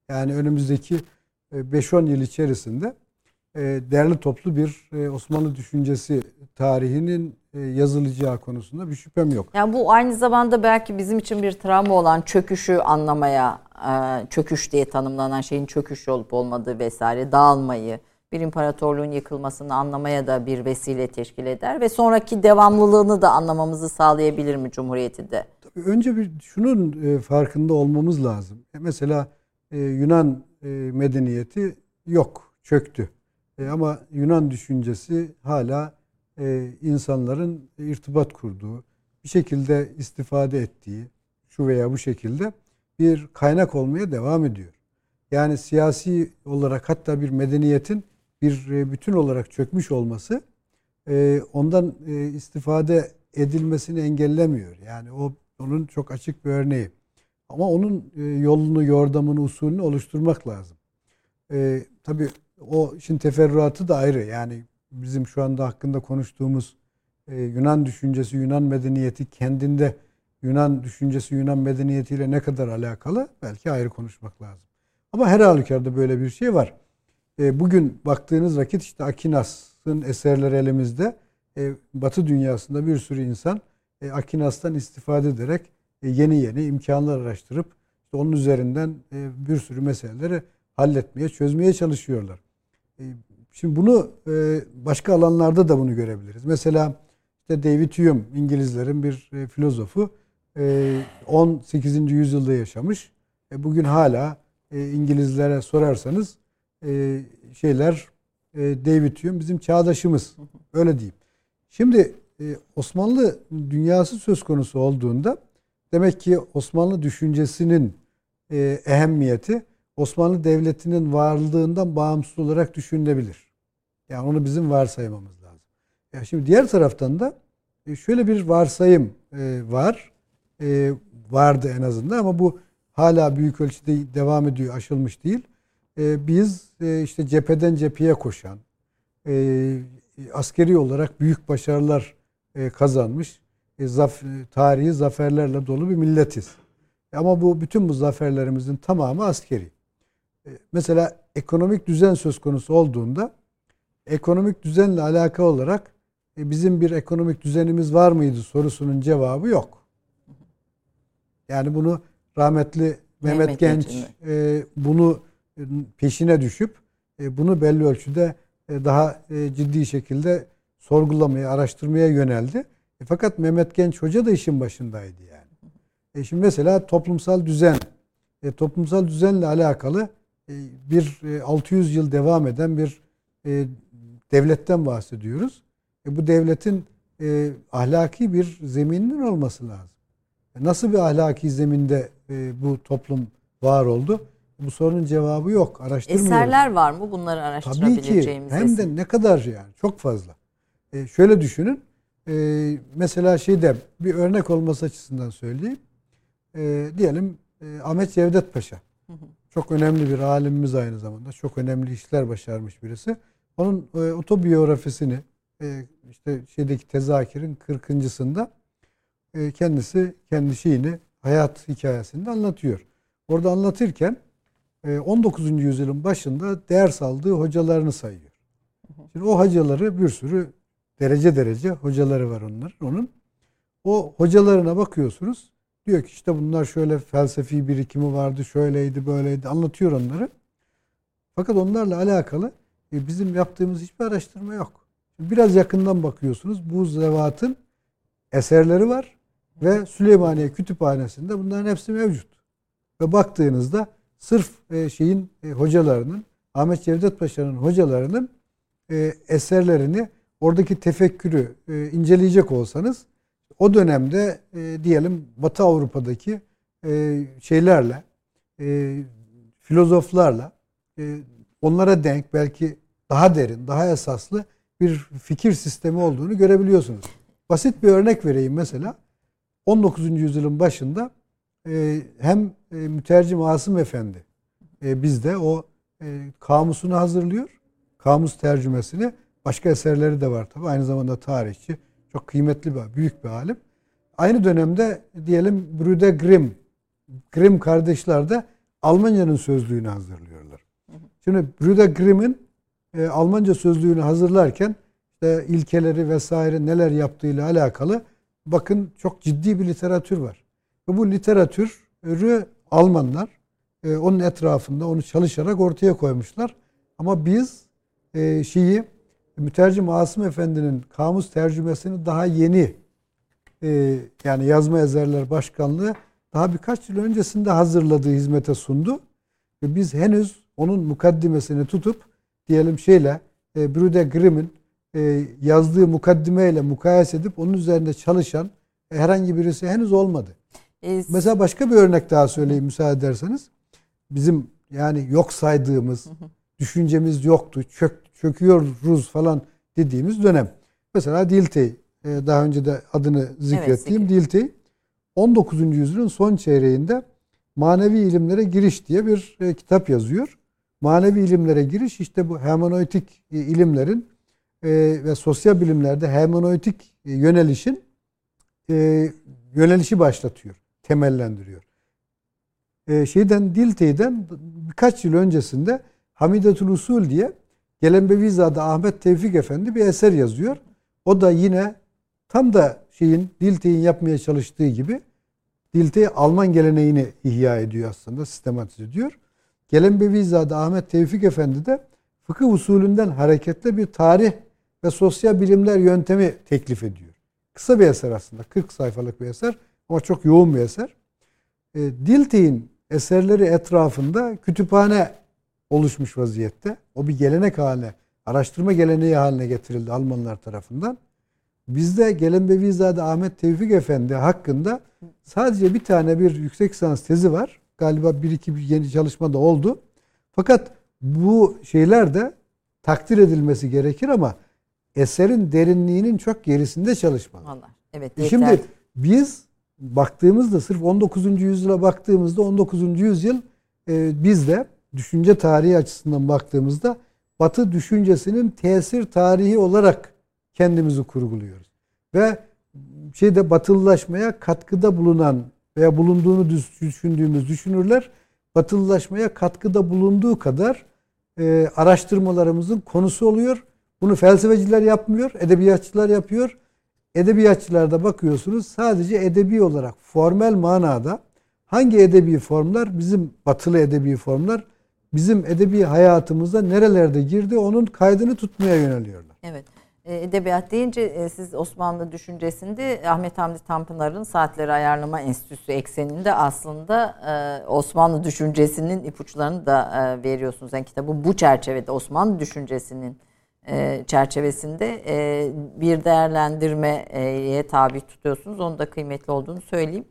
yani önümüzdeki 5-10 yıl içerisinde e, değerli toplu bir e, Osmanlı düşüncesi tarihinin e, yazılacağı konusunda bir şüphem yok. Yani bu aynı zamanda belki bizim için bir travma olan çöküşü anlamaya, çöküş diye tanımlanan şeyin çöküş olup olmadığı vesaire, dağılmayı, bir imparatorluğun yıkılmasını anlamaya da bir vesile teşkil eder ve sonraki devamlılığını da anlamamızı sağlayabilir mi Cumhuriyeti de? Tabii önce bir şunun farkında olmamız lazım. Mesela Yunan medeniyeti yok, çöktü. E, ama Yunan düşüncesi hala e, insanların irtibat kurduğu, bir şekilde istifade ettiği, şu veya bu şekilde bir kaynak olmaya devam ediyor. Yani siyasi olarak hatta bir medeniyetin bir e, bütün olarak çökmüş olması e, ondan e, istifade edilmesini engellemiyor. Yani o onun çok açık bir örneği. Ama onun yolunu, yordamını, usulünü oluşturmak lazım. Tabii o işin teferruatı da ayrı. Yani bizim şu anda hakkında konuştuğumuz e, Yunan düşüncesi, Yunan medeniyeti kendinde Yunan düşüncesi, Yunan medeniyetiyle ne kadar alakalı belki ayrı konuşmak lazım. Ama her halükarda böyle bir şey var. E, bugün baktığınız vakit işte Akinas'ın eserleri elimizde. E, Batı dünyasında bir sürü insan Akinas'tan istifade ederek yeni yeni imkanlar araştırıp onun üzerinden bir sürü meseleleri halletmeye, çözmeye çalışıyorlar. Şimdi bunu e, başka alanlarda da bunu görebiliriz. Mesela işte David Hume İngilizlerin bir e, filozofu 18. yüzyılda yaşamış. Bugün hala İngilizlere sorarsanız şeyler David Hume bizim çağdaşımız. Öyle diyeyim. Şimdi Osmanlı dünyası söz konusu olduğunda demek ki Osmanlı düşüncesinin ehemmiyeti Osmanlı Devleti'nin varlığından bağımsız olarak düşünülebilir. Yani onu bizim varsaymamız lazım. Ya şimdi diğer taraftan da e, şöyle bir varsayım e, var. E, vardı en azından ama bu hala büyük ölçüde devam ediyor, aşılmış değil. Biz işte cepheden cepheye koşan, askeri olarak büyük başarılar kazanmış, tarihi zaferlerle dolu bir milletiz. Ama bu bütün bu zaferlerimizin tamamı askeri. Mesela ekonomik düzen söz konusu olduğunda ekonomik düzenle alakalı olarak e, bizim bir ekonomik düzenimiz var mıydı sorusunun cevabı yok. Yani bunu rahmetli Mehmet, Mehmet Genç e, bunu peşine düşüp bunu belli ölçüde daha ciddi şekilde sorgulamaya, araştırmaya yöneldi. E, fakat Mehmet Genç Hoca da işin başındaydı yani. E şimdi mesela toplumsal düzen, e, toplumsal düzenle alakalı e, bir e, 600 yıl devam eden bir e, devletten bahsediyoruz. E, bu devletin e, ahlaki bir zemininin olması lazım. E, nasıl bir ahlaki zeminde e, bu toplum var oldu? Bu sorunun cevabı yok. Araştırmıyoruz. Eserler var mı bunları araştırabileceğimiz? Tabii ki. Hem de ne kadar yani. Çok fazla. E, şöyle düşünün. E, mesela şeyde bir örnek olması açısından söyleyeyim. E, diyelim e, Ahmet Cevdet Paşa. Hı hı. Çok önemli bir alimimiz aynı zamanda. Çok önemli işler başarmış birisi. Onun e, otobiyografisini e, işte şeydeki tezakirin 40.sında e, kendisi kendi şeyini hayat hikayesinde anlatıyor. Orada anlatırken 19. E, yüzyılın başında ders aldığı hocalarını sayıyor. Şimdi o hocaları bir sürü derece derece hocaları var onların. Onun o hocalarına bakıyorsunuz. Diyor ki işte bunlar şöyle felsefi birikimi vardı, şöyleydi, böyleydi anlatıyor onları. Fakat onlarla alakalı e, bizim yaptığımız hiçbir araştırma yok. Biraz yakından bakıyorsunuz. Bu zevatın eserleri var ve Süleymaniye Kütüphanesi'nde bunların hepsi mevcut. Ve baktığınızda sırf e, şeyin e, hocalarının Ahmet Cevdet Paşa'nın hocalarının eserlerini oradaki tefekkürü inceleyecek olsanız o dönemde diyelim Batı Avrupa'daki şeylerle filozoflarla onlara denk belki daha derin, daha esaslı bir fikir sistemi olduğunu görebiliyorsunuz. Basit bir örnek vereyim mesela. 19. yüzyılın başında e, hem e, mütercim Asım Efendi e, bizde o kamusunu hazırlıyor. Kamus tercümesini. Başka eserleri de var tabi. Aynı zamanda tarihçi. Çok kıymetli bir, büyük bir alim. Aynı dönemde diyelim Brüder Grimm, Grimm kardeşler de Almanya'nın sözlüğünü hazırlıyorlar. Şimdi Brüder Grimm'in e, Almanca sözlüğünü hazırlarken işte ilkeleri vesaire neler yaptığıyla alakalı bakın çok ciddi bir literatür var. Ve bu literatürü Almanlar e, onun etrafında onu çalışarak ortaya koymuşlar. Ama biz e, şeyi mütercim Asım Efendi'nin kamus tercümesini daha yeni e, yani yazma yazarlar başkanlığı daha birkaç yıl öncesinde hazırladığı hizmete sundu. Ve biz henüz onun mukaddimesini tutup diyelim şeyle e, Brüder Grimm'in e, yazdığı mukaddimeyle mukayese edip onun üzerinde çalışan e, herhangi birisi henüz olmadı. E, Mesela başka bir örnek daha söyleyeyim müsaade ederseniz. Bizim yani yok saydığımız, hı hı. düşüncemiz yoktu, çök, çöküyoruz falan dediğimiz dönem. Mesela Dilthey, e, daha önce de adını zikrettiğim evet, Dilthey, 19. yüzyılın son çeyreğinde Manevi ilimlere Giriş diye bir e, kitap yazıyor manevi ilimlere giriş işte bu hermeneutik e, ilimlerin e, ve sosyal bilimlerde hermeneutik e, yönelişin e, yönelişi başlatıyor, temellendiriyor. Şeyden Diltey'den birkaç yıl öncesinde Hamidetul Usul diye Gelembevizade Ahmet Tevfik Efendi bir eser yazıyor. O da yine tam da şeyin Diltey'in yapmaya çalıştığı gibi Diltey Alman geleneğini ihya ediyor aslında, sistematize ediyor. Gelen Bevizade Ahmet Tevfik Efendi de fıkıh usulünden hareketle bir tarih ve sosyal bilimler yöntemi teklif ediyor. Kısa bir eser aslında. 40 sayfalık bir eser ama çok yoğun bir eser. E, Dilthey'in eserleri etrafında kütüphane oluşmuş vaziyette. O bir gelenek haline, araştırma geleneği haline getirildi Almanlar tarafından. Bizde Gelenbevizade Ahmet Tevfik Efendi hakkında sadece bir tane bir yüksek lisans tezi var galiba bir iki bir yeni çalışma da oldu. Fakat bu şeyler de takdir edilmesi gerekir ama eserin derinliğinin çok gerisinde çalışmalar. Allah. Evet. E şimdi biz baktığımızda sırf 19. yüzyıla baktığımızda 19. yüzyıl e, biz de düşünce tarihi açısından baktığımızda Batı düşüncesinin tesir tarihi olarak kendimizi kurguluyoruz. Ve şeyde batılılaşmaya katkıda bulunan veya bulunduğunu düşündüğümüz düşünürler batılılaşmaya katkıda bulunduğu kadar e, araştırmalarımızın konusu oluyor. Bunu felsefeciler yapmıyor, edebiyatçılar yapıyor. Edebiyatçılarda bakıyorsunuz sadece edebi olarak formel manada hangi edebi formlar bizim batılı edebi formlar bizim edebi hayatımızda nerelerde girdi onun kaydını tutmaya yöneliyorlar. Evet. E, edebiyat deyince e, siz Osmanlı düşüncesinde Ahmet Hamdi Tanpınar'ın Saatleri Ayarlama Enstitüsü ekseninde aslında e, Osmanlı düşüncesinin ipuçlarını da veriyorsunuz. Yani kitabı bu çerçevede Osmanlı düşüncesinin çerçevesinde bir değerlendirmeye tabi tutuyorsunuz. Onu da kıymetli olduğunu söyleyeyim.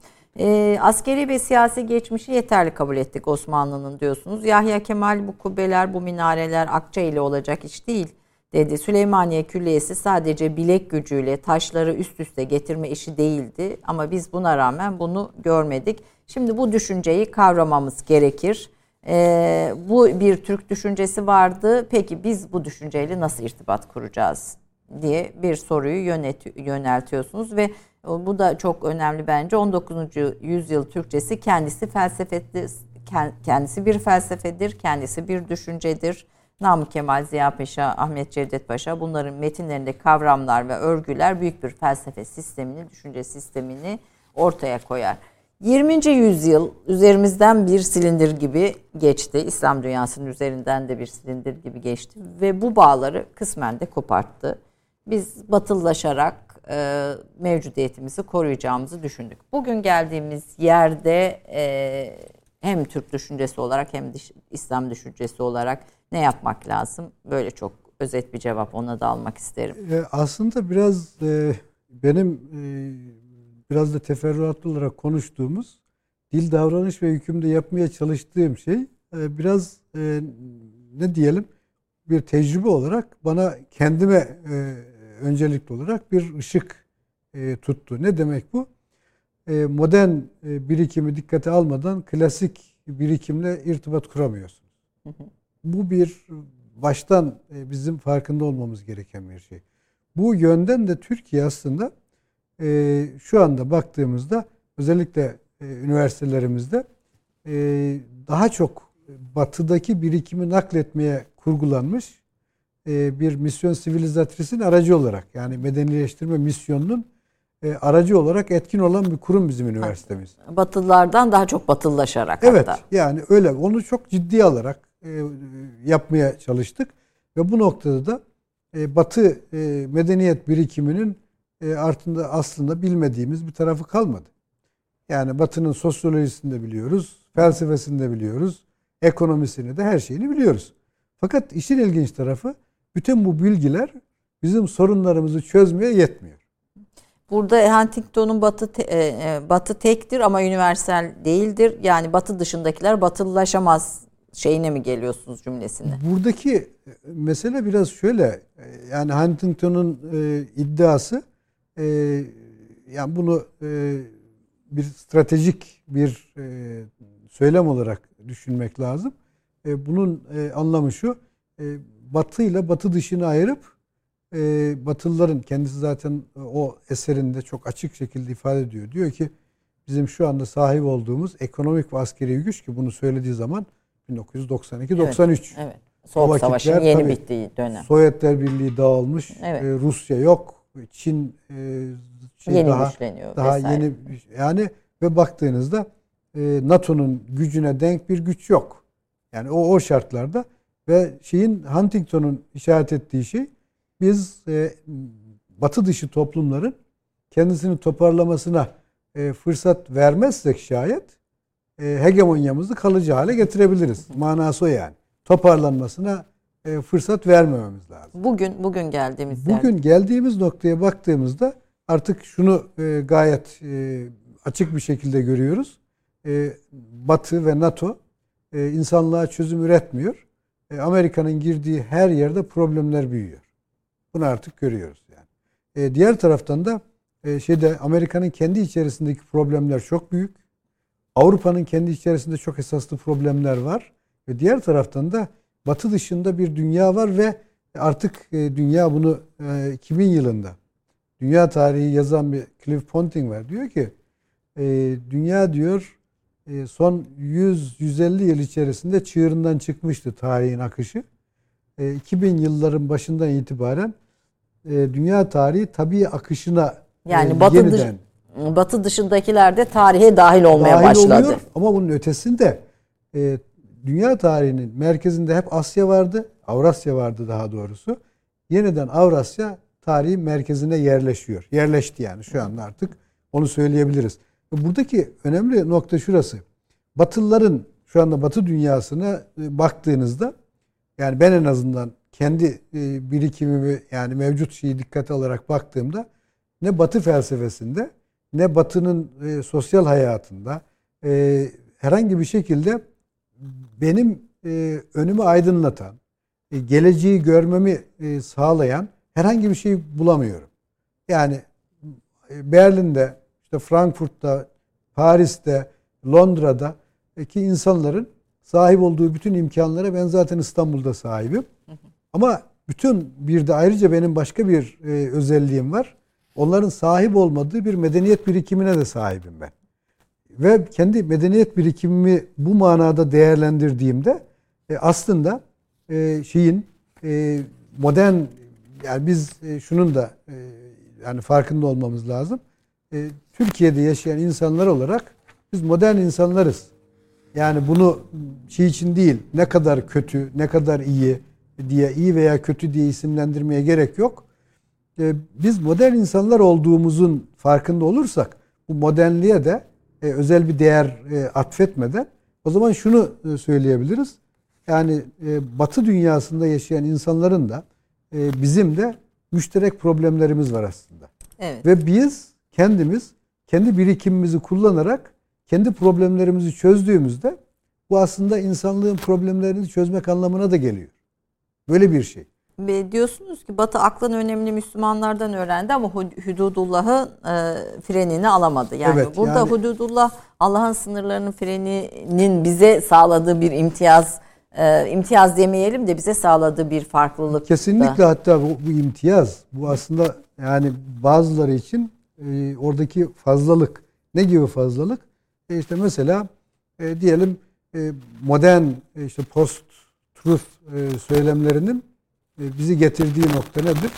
askeri ve siyasi geçmişi yeterli kabul ettik Osmanlı'nın diyorsunuz. Yahya Kemal bu kubbeler, bu minareler Akça ile olacak iş değil dedi. Süleymaniye Külliyesi sadece bilek gücüyle taşları üst üste getirme işi değildi ama biz buna rağmen bunu görmedik. Şimdi bu düşünceyi kavramamız gerekir. Ee, bu bir Türk düşüncesi vardı. Peki biz bu düşünceyle nasıl irtibat kuracağız diye bir soruyu yönet, yöneltiyorsunuz ve bu da çok önemli bence. 19. yüzyıl Türkçesi kendisi felsefedir, kendisi bir felsefedir, kendisi bir düşüncedir Namık Kemal, Ziya Paşa, Ahmet Cevdet Paşa bunların metinlerinde kavramlar ve örgüler büyük bir felsefe sistemini, düşünce sistemini ortaya koyar. 20. yüzyıl üzerimizden bir silindir gibi geçti. İslam dünyasının üzerinden de bir silindir gibi geçti ve bu bağları kısmen de koparttı. Biz batılılaşarak e, mevcudiyetimizi koruyacağımızı düşündük. Bugün geldiğimiz yerde e, hem Türk düşüncesi olarak hem İslam düşüncesi olarak ne yapmak lazım? Böyle çok özet bir cevap ona da almak isterim. E, aslında biraz e, benim e, biraz da teferruatlı olarak konuştuğumuz dil davranış ve hükümde yapmaya çalıştığım şey e, biraz ne diyelim bir tecrübe olarak bana kendime öncelikli olarak bir ışık tuttu. Ne demek bu? E, modern e, birikimi dikkate almadan klasik birikimle irtibat kuramıyorsunuz. Hı hı. Bu bir baştan e, bizim farkında olmamız gereken bir şey. Bu yönden de Türkiye aslında şu anda baktığımızda özellikle üniversitelerimizde daha çok batıdaki birikimi nakletmeye kurgulanmış bir misyon sivilizatrisin aracı olarak yani medenileştirme misyonunun aracı olarak etkin olan bir kurum bizim üniversitemiz. Batılılardan daha çok batılılaşarak evet, hatta. yani öyle onu çok ciddi alarak e, yapmaya çalıştık. Ve bu noktada da e, Batı e, medeniyet birikiminin e, altında aslında bilmediğimiz bir tarafı kalmadı. Yani Batı'nın sosyolojisini de biliyoruz, felsefesini de biliyoruz, ekonomisini de her şeyini biliyoruz. Fakat işin ilginç tarafı bütün bu bilgiler bizim sorunlarımızı çözmeye yetmiyor. Burada Huntington'un batı te, e, batı tektir ama universal değildir. Yani batı dışındakiler batılılaşamaz şeyine mi geliyorsunuz cümlesinde? Buradaki e, mesele biraz şöyle. E, yani Huntington'un e, iddiası e, yani bunu e, bir stratejik bir e, söylem olarak düşünmek lazım. E, bunun e, anlamı şu. E, batı ile batı dışını ayırıp e, Batılıların kendisi zaten o eserinde çok açık şekilde ifade ediyor. Diyor ki bizim şu anda sahip olduğumuz ekonomik ve askeri güç ki bunu söylediği zaman 1992-93. Evet, evet. Soğuk Savaş'ın yeni tabii, bittiği dönem. Sovyetler Birliği dağılmış. Evet. E, Rusya yok. Çin e, şey yeni daha, güçleniyor. Daha vesaire. yeni yani ve baktığınızda e, NATO'nun gücüne denk bir güç yok. Yani o o şartlarda ve şeyin Huntington'un işaret ettiği şey biz e, batı dışı toplumların kendisini toparlamasına e, fırsat vermezsek şayet e, hegemonyamızı kalıcı hale getirebiliriz. Manası o yani. Toparlanmasına e, fırsat vermememiz lazım. Bugün bugün geldiğimiz Bugün yer. geldiğimiz noktaya baktığımızda artık şunu e, gayet açık bir şekilde görüyoruz. Batı ve NATO insanlığa çözüm üretmiyor. Amerika'nın girdiği her yerde problemler büyüyor. Bunu artık görüyoruz yani. diğer taraftan da şeyde Amerika'nın kendi içerisindeki problemler çok büyük. Avrupa'nın kendi içerisinde çok esaslı problemler var. Ve diğer taraftan da batı dışında bir dünya var ve artık e, dünya bunu 2000 e, yılında dünya tarihi yazan bir Cliff Ponting var. Diyor ki e, dünya diyor son 100-150 yıl içerisinde çığırından çıkmıştı tarihin akışı. 2000 yılların başından itibaren dünya tarihi tabii akışına yani batı yeniden dış, Batı dışındakiler de tarihe dahil olmaya dahil başladı. Oluyor. Ama bunun ötesinde e, dünya tarihinin merkezinde hep Asya vardı. Avrasya vardı daha doğrusu. Yeniden Avrasya tarihin merkezine yerleşiyor. Yerleşti yani şu anda artık onu söyleyebiliriz. Buradaki önemli nokta şurası. Batılıların şu anda Batı dünyasına e, baktığınızda yani ben en azından kendi e, birikimimi yani mevcut şeyi dikkate alarak baktığımda ne Batı felsefesinde ne Batı'nın e, sosyal hayatında e, herhangi bir şekilde benim önümü aydınlatan, geleceği görmemi sağlayan herhangi bir şey bulamıyorum. Yani Berlin'de, işte Frankfurt'ta, Paris'te, Londra'da ki insanların sahip olduğu bütün imkanlara ben zaten İstanbul'da sahibim. Ama bütün bir de ayrıca benim başka bir e, özelliğim var. Onların sahip olmadığı bir medeniyet birikimine de sahibim ben. Ve kendi medeniyet birikimimi bu manada değerlendirdiğimde e, aslında e, şeyin e, modern yani biz e, şunun da e, yani farkında olmamız lazım. E, Türkiye'de yaşayan insanlar olarak biz modern insanlarız. Yani bunu şey için değil ne kadar kötü, ne kadar iyi diye iyi veya kötü diye isimlendirmeye gerek yok. E, biz modern insanlar olduğumuzun farkında olursak bu modernliğe de e, özel bir değer e, atfetmeden o zaman şunu söyleyebiliriz. Yani Batı dünyasında yaşayan insanların da bizim de müşterek problemlerimiz var aslında. Evet. Ve biz kendimiz kendi birikimimizi kullanarak kendi problemlerimizi çözdüğümüzde bu aslında insanlığın problemlerini çözmek anlamına da geliyor. Böyle bir şey. Ve diyorsunuz ki Batı aklın önemli Müslümanlardan öğrendi ama hududullahı e, frenini alamadı. Yani evet, burada yani, hududullah Allah'ın sınırlarının freninin bize sağladığı bir imtiyaz e, imtiyaz demeyelim de bize sağladığı bir farklılık. Kesinlikle da. hatta bu, bu imtiyaz bu aslında yani bazıları için e, oradaki fazlalık ne gibi fazlalık? E işte mesela e, diyelim e, modern e, işte post truth e, söylemlerinin e, bizi getirdiği nokta nedir?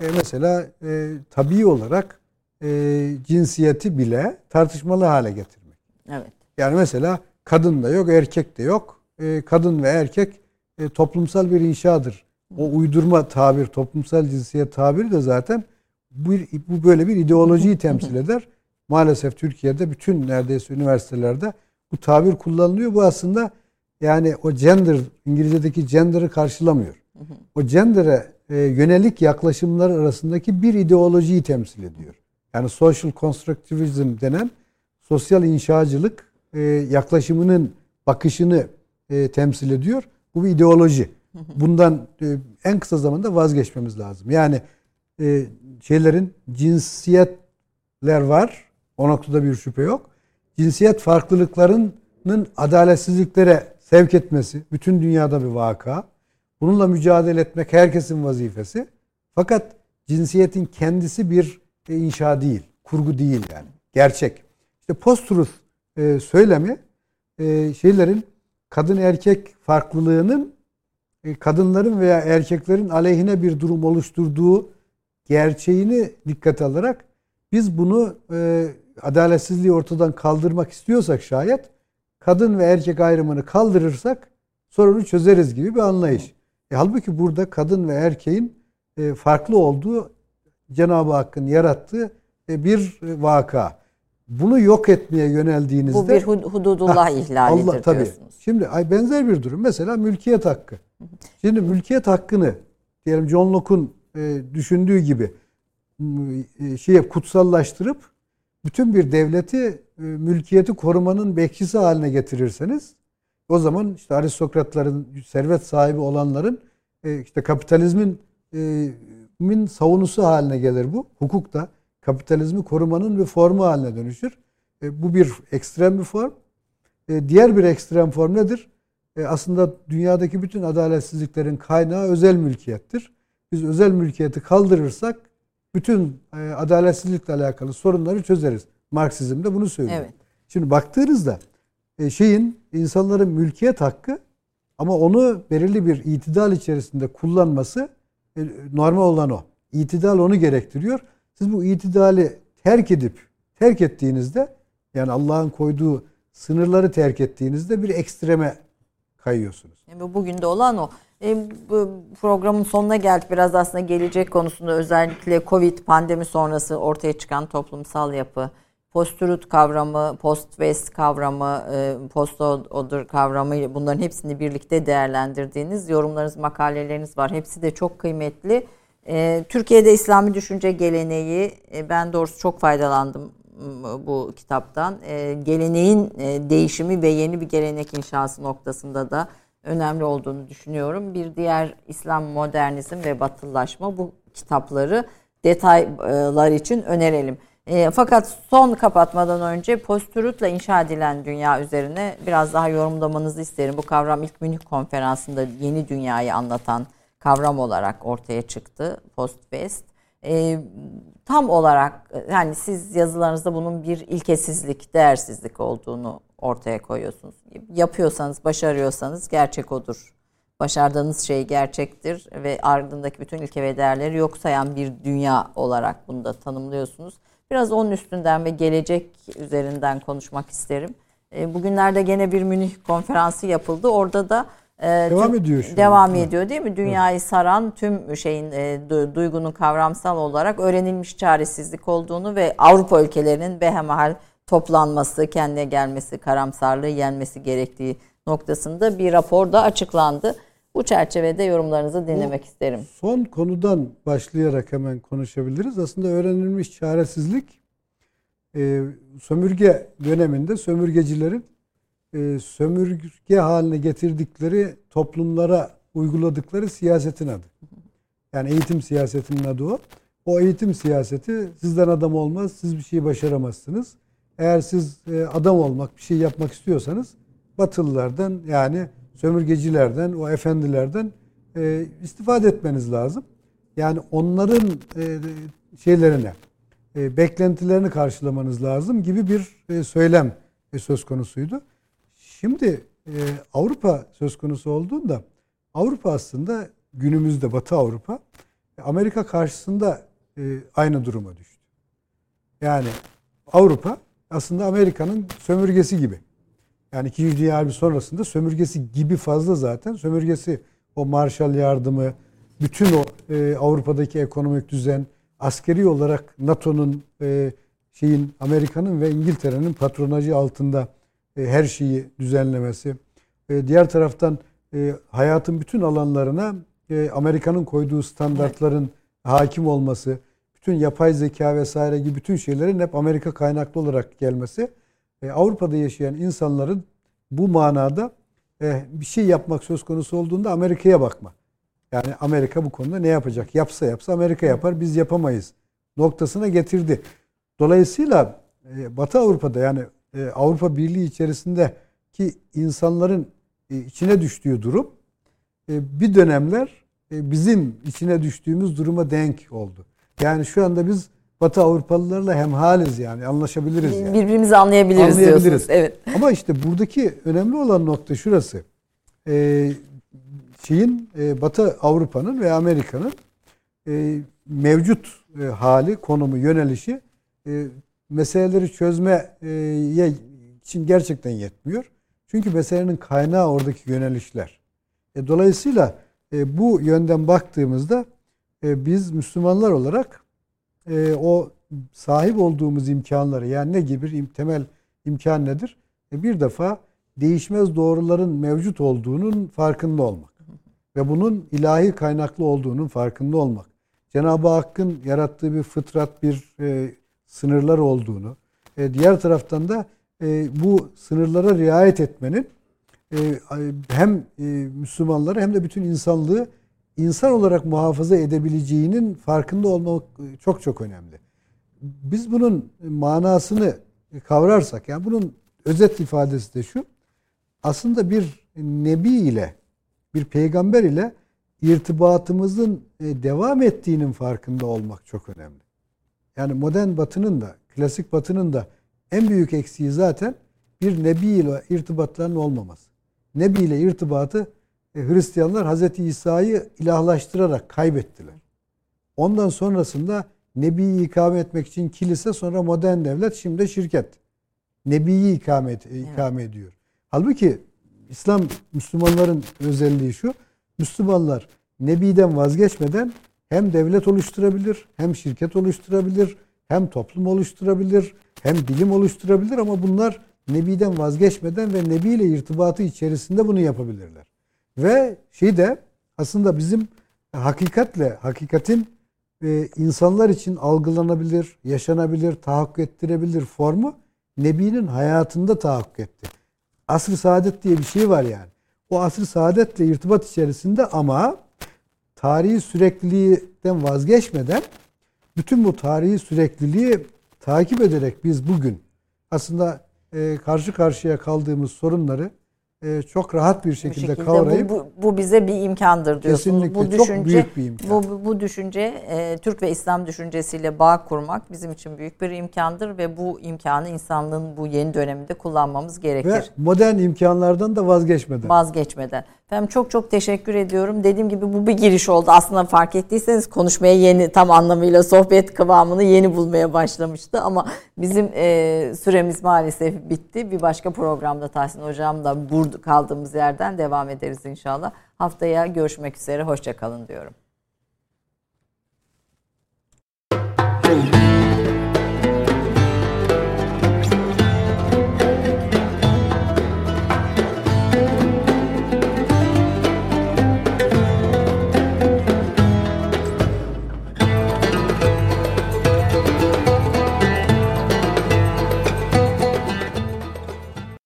E, mesela e, tabii olarak e, cinsiyeti bile tartışmalı hale getirmek. Evet. Yani mesela kadın da yok, erkek de yok. E, kadın ve erkek e, toplumsal bir inşadır. O uydurma tabir, toplumsal cinsiyet tabiri de zaten bu, bu böyle bir ideolojiyi temsil <laughs> eder. Maalesef Türkiye'de bütün neredeyse üniversitelerde bu tabir kullanılıyor. Bu aslında yani o gender, İngilizce'deki gender'ı karşılamıyor. O gender'e e, yönelik yaklaşımlar arasındaki bir ideolojiyi temsil ediyor. Yani social constructivism denen sosyal inşacılık e, yaklaşımının bakışını e, temsil ediyor. Bu bir ideoloji. Bundan e, en kısa zamanda vazgeçmemiz lazım. Yani e, şeylerin cinsiyetler var. O noktada bir şüphe yok. Cinsiyet farklılıklarının adaletsizliklere sevk etmesi bütün dünyada bir vaka. Bununla mücadele etmek herkesin vazifesi. Fakat cinsiyetin kendisi bir e, inşa değil, kurgu değil yani. Gerçek. İşte post-truth e, söylemi e, şeylerin kadın erkek farklılığının kadınların veya erkeklerin aleyhine bir durum oluşturduğu gerçeğini dikkat alarak biz bunu adaletsizliği ortadan kaldırmak istiyorsak şayet kadın ve erkek ayrımını kaldırırsak sorunu çözeriz gibi bir anlayış. E, halbuki burada kadın ve erkeğin e, farklı olduğu Cenab-ı Hakk'ın yarattığı e, bir vaka. Bunu yok etmeye yöneldiğinizde... Bu bir hududullah ha, ihlalidir Allah, tabii. diyorsunuz. Şimdi benzer bir durum. Mesela mülkiyet hakkı. Şimdi mülkiyet hakkını diyelim John Locke'un e, düşündüğü gibi e, şeye kutsallaştırıp bütün bir devleti e, mülkiyeti korumanın bekçisi haline getirirseniz o zaman işte aristokratların servet sahibi olanların e, işte kapitalizmin e, min savunusu haline gelir bu. Hukuk da kapitalizmi korumanın bir formu haline dönüşür. Bu bir ekstrem bir form. Diğer bir ekstrem form nedir? Aslında dünyadaki bütün adaletsizliklerin kaynağı özel mülkiyettir. Biz özel mülkiyeti kaldırırsak bütün adaletsizlikle alakalı sorunları çözeriz. Marksizm de bunu söylüyor. Evet. Şimdi baktığınızda e, şeyin insanların mülkiyet hakkı ama onu belirli bir itidal içerisinde kullanması e, normal olan o. İtidal onu gerektiriyor. Siz bu itidali terk edip terk ettiğinizde yani Allah'ın koyduğu sınırları terk ettiğinizde bir ekstreme kayıyorsunuz. Bugün de olan o. E, bu programın sonuna geldik. Biraz aslında gelecek konusunda özellikle Covid pandemi sonrası ortaya çıkan toplumsal yapı, post-truth kavramı, post-west kavramı, e, post-order kavramı bunların hepsini birlikte değerlendirdiğiniz yorumlarınız, makaleleriniz var. Hepsi de çok kıymetli. E, Türkiye'de İslami düşünce geleneği, e, ben doğrusu çok faydalandım bu kitaptan. Geleneğin değişimi ve yeni bir gelenek inşası noktasında da önemli olduğunu düşünüyorum. Bir diğer İslam modernizm ve batılılaşma bu kitapları detaylar için önerelim. E, fakat son kapatmadan önce postürütle inşa edilen dünya üzerine biraz daha yorumlamanızı isterim. Bu kavram ilk Münih konferansında yeni dünyayı anlatan kavram olarak ortaya çıktı. Post-West. E, tam olarak yani siz yazılarınızda bunun bir ilkesizlik, değersizlik olduğunu ortaya koyuyorsunuz. Yapıyorsanız, başarıyorsanız gerçek odur. Başardığınız şey gerçektir ve ardındaki bütün ilke ve değerleri yok sayan bir dünya olarak bunu da tanımlıyorsunuz. Biraz onun üstünden ve gelecek üzerinden konuşmak isterim. E, bugünlerde gene bir Münih konferansı yapıldı. Orada da devam tüm, ediyor şu Devam ediyor değil mi? Dünyayı evet. saran tüm şeyin e, duygunun kavramsal olarak öğrenilmiş çaresizlik olduğunu ve Avrupa ülkelerinin behemahal toplanması, kendine gelmesi, karamsarlığı yenmesi gerektiği noktasında bir rapor da açıklandı. Bu çerçevede yorumlarınızı dinlemek Bu isterim. Son konudan başlayarak hemen konuşabiliriz. Aslında öğrenilmiş çaresizlik e, sömürge döneminde sömürgecilerin e, sömürge haline getirdikleri toplumlara uyguladıkları siyasetin adı. Yani eğitim siyasetinin adı o. O eğitim siyaseti sizden adam olmaz, siz bir şey başaramazsınız. Eğer siz e, adam olmak, bir şey yapmak istiyorsanız Batılılardan yani sömürgecilerden, o efendilerden e, istifade etmeniz lazım. Yani onların şeylerine, beklentilerini karşılamanız lazım gibi bir söylem söz konusuydu. Şimdi e, Avrupa söz konusu olduğunda Avrupa aslında günümüzde Batı Avrupa Amerika karşısında e, aynı duruma düştü. Yani Avrupa aslında Amerika'nın sömürgesi gibi. Yani 2. Dünya Harbi sonrasında sömürgesi gibi fazla zaten. Sömürgesi o Marshall yardımı, bütün o e, Avrupa'daki ekonomik düzen, askeri olarak NATO'nun e, şeyin Amerika'nın ve İngiltere'nin patronajı altında e, her şeyi düzenlemesi. E, diğer taraftan e, hayatın bütün alanlarına e, Amerika'nın koyduğu standartların hakim olması, bütün yapay zeka vesaire gibi bütün şeylerin hep Amerika kaynaklı olarak gelmesi e, Avrupa'da yaşayan insanların bu manada e, bir şey yapmak söz konusu olduğunda Amerika'ya bakma. Yani Amerika bu konuda ne yapacak? Yapsa yapsa Amerika yapar, biz yapamayız noktasına getirdi. Dolayısıyla e, Batı Avrupa'da yani e, Avrupa Birliği içerisindeki insanların e, içine düştüğü durum e, bir dönemler e, bizim içine düştüğümüz duruma denk oldu. Yani şu anda biz Batı Avrupalılarla hemhaliz yani anlaşabiliriz yani. Birbirimizi anlayabiliriz, anlayabiliriz. diyorsunuz. Evet. Ama işte buradaki önemli olan nokta şurası. Ee, şeyin e, Batı Avrupa'nın ve Amerika'nın e, mevcut e, hali, konumu, yönelişi e, meseleleri çözmeye için gerçekten yetmiyor. Çünkü meselenin kaynağı oradaki yönelişler. E, dolayısıyla e, bu yönden baktığımızda e, biz Müslümanlar olarak e, o sahip olduğumuz imkanları yani ne gibi bir temel imkan nedir? E, bir defa değişmez doğruların mevcut olduğunun farkında olmak ve bunun ilahi kaynaklı olduğunun farkında olmak. Cenab-ı Hakk'ın yarattığı bir fıtrat, bir e, sınırlar olduğunu, e, diğer taraftan da e, bu sınırlara riayet etmenin e, hem e, Müslümanları hem de bütün insanlığı insan olarak muhafaza edebileceğinin farkında olmak çok çok önemli. Biz bunun manasını kavrarsak yani bunun özet ifadesi de şu. Aslında bir nebi ile bir peygamber ile irtibatımızın e, devam ettiğinin farkında olmak çok önemli. Yani modern batının da klasik batının da en büyük eksiği zaten bir nebi ile irtibatların olmaması. Nebi ile irtibatı e, Hristiyanlar Hazreti İsa'yı ilahlaştırarak kaybettiler. Ondan sonrasında Nebi'yi ikame etmek için kilise sonra modern devlet şimdi şirket. Nebi'yi ikame, et, ikame ediyor. Halbuki İslam Müslümanların özelliği şu. Müslümanlar Nebi'den vazgeçmeden hem devlet oluşturabilir, hem şirket oluşturabilir, hem toplum oluşturabilir, hem bilim oluşturabilir ama bunlar Nebi'den vazgeçmeden ve Nebi ile irtibatı içerisinde bunu yapabilirler. Ve şey de aslında bizim hakikatle, hakikatin e, insanlar için algılanabilir, yaşanabilir, tahakkuk ettirebilir formu Nebi'nin hayatında tahakkuk etti. Asr-ı saadet diye bir şey var yani. O asr-ı saadetle irtibat içerisinde ama tarihi sürekliliğinden vazgeçmeden bütün bu tarihi sürekliliği takip ederek biz bugün aslında e, karşı karşıya kaldığımız sorunları e, çok rahat bir şekilde, şekilde kavrayıp bu, bu, bu bize bir imkandır diyorsunuz. Kesinlikle bu düşünce, çok büyük bir imkan. Bu, bu düşünce e, Türk ve İslam düşüncesiyle bağ kurmak bizim için büyük bir imkandır ve bu imkanı insanlığın bu yeni döneminde kullanmamız gerekir. Ve modern imkanlardan da vazgeçmeden. Vazgeçmeden. Efendim çok çok teşekkür ediyorum. Dediğim gibi bu bir giriş oldu. Aslında fark ettiyseniz konuşmaya yeni tam anlamıyla sohbet kıvamını yeni bulmaya başlamıştı. Ama bizim e, süremiz maalesef bitti. Bir başka programda Tahsin Hocam'la burada kaldığımız yerden devam ederiz inşallah. Haftaya görüşmek üzere. Hoşçakalın diyorum.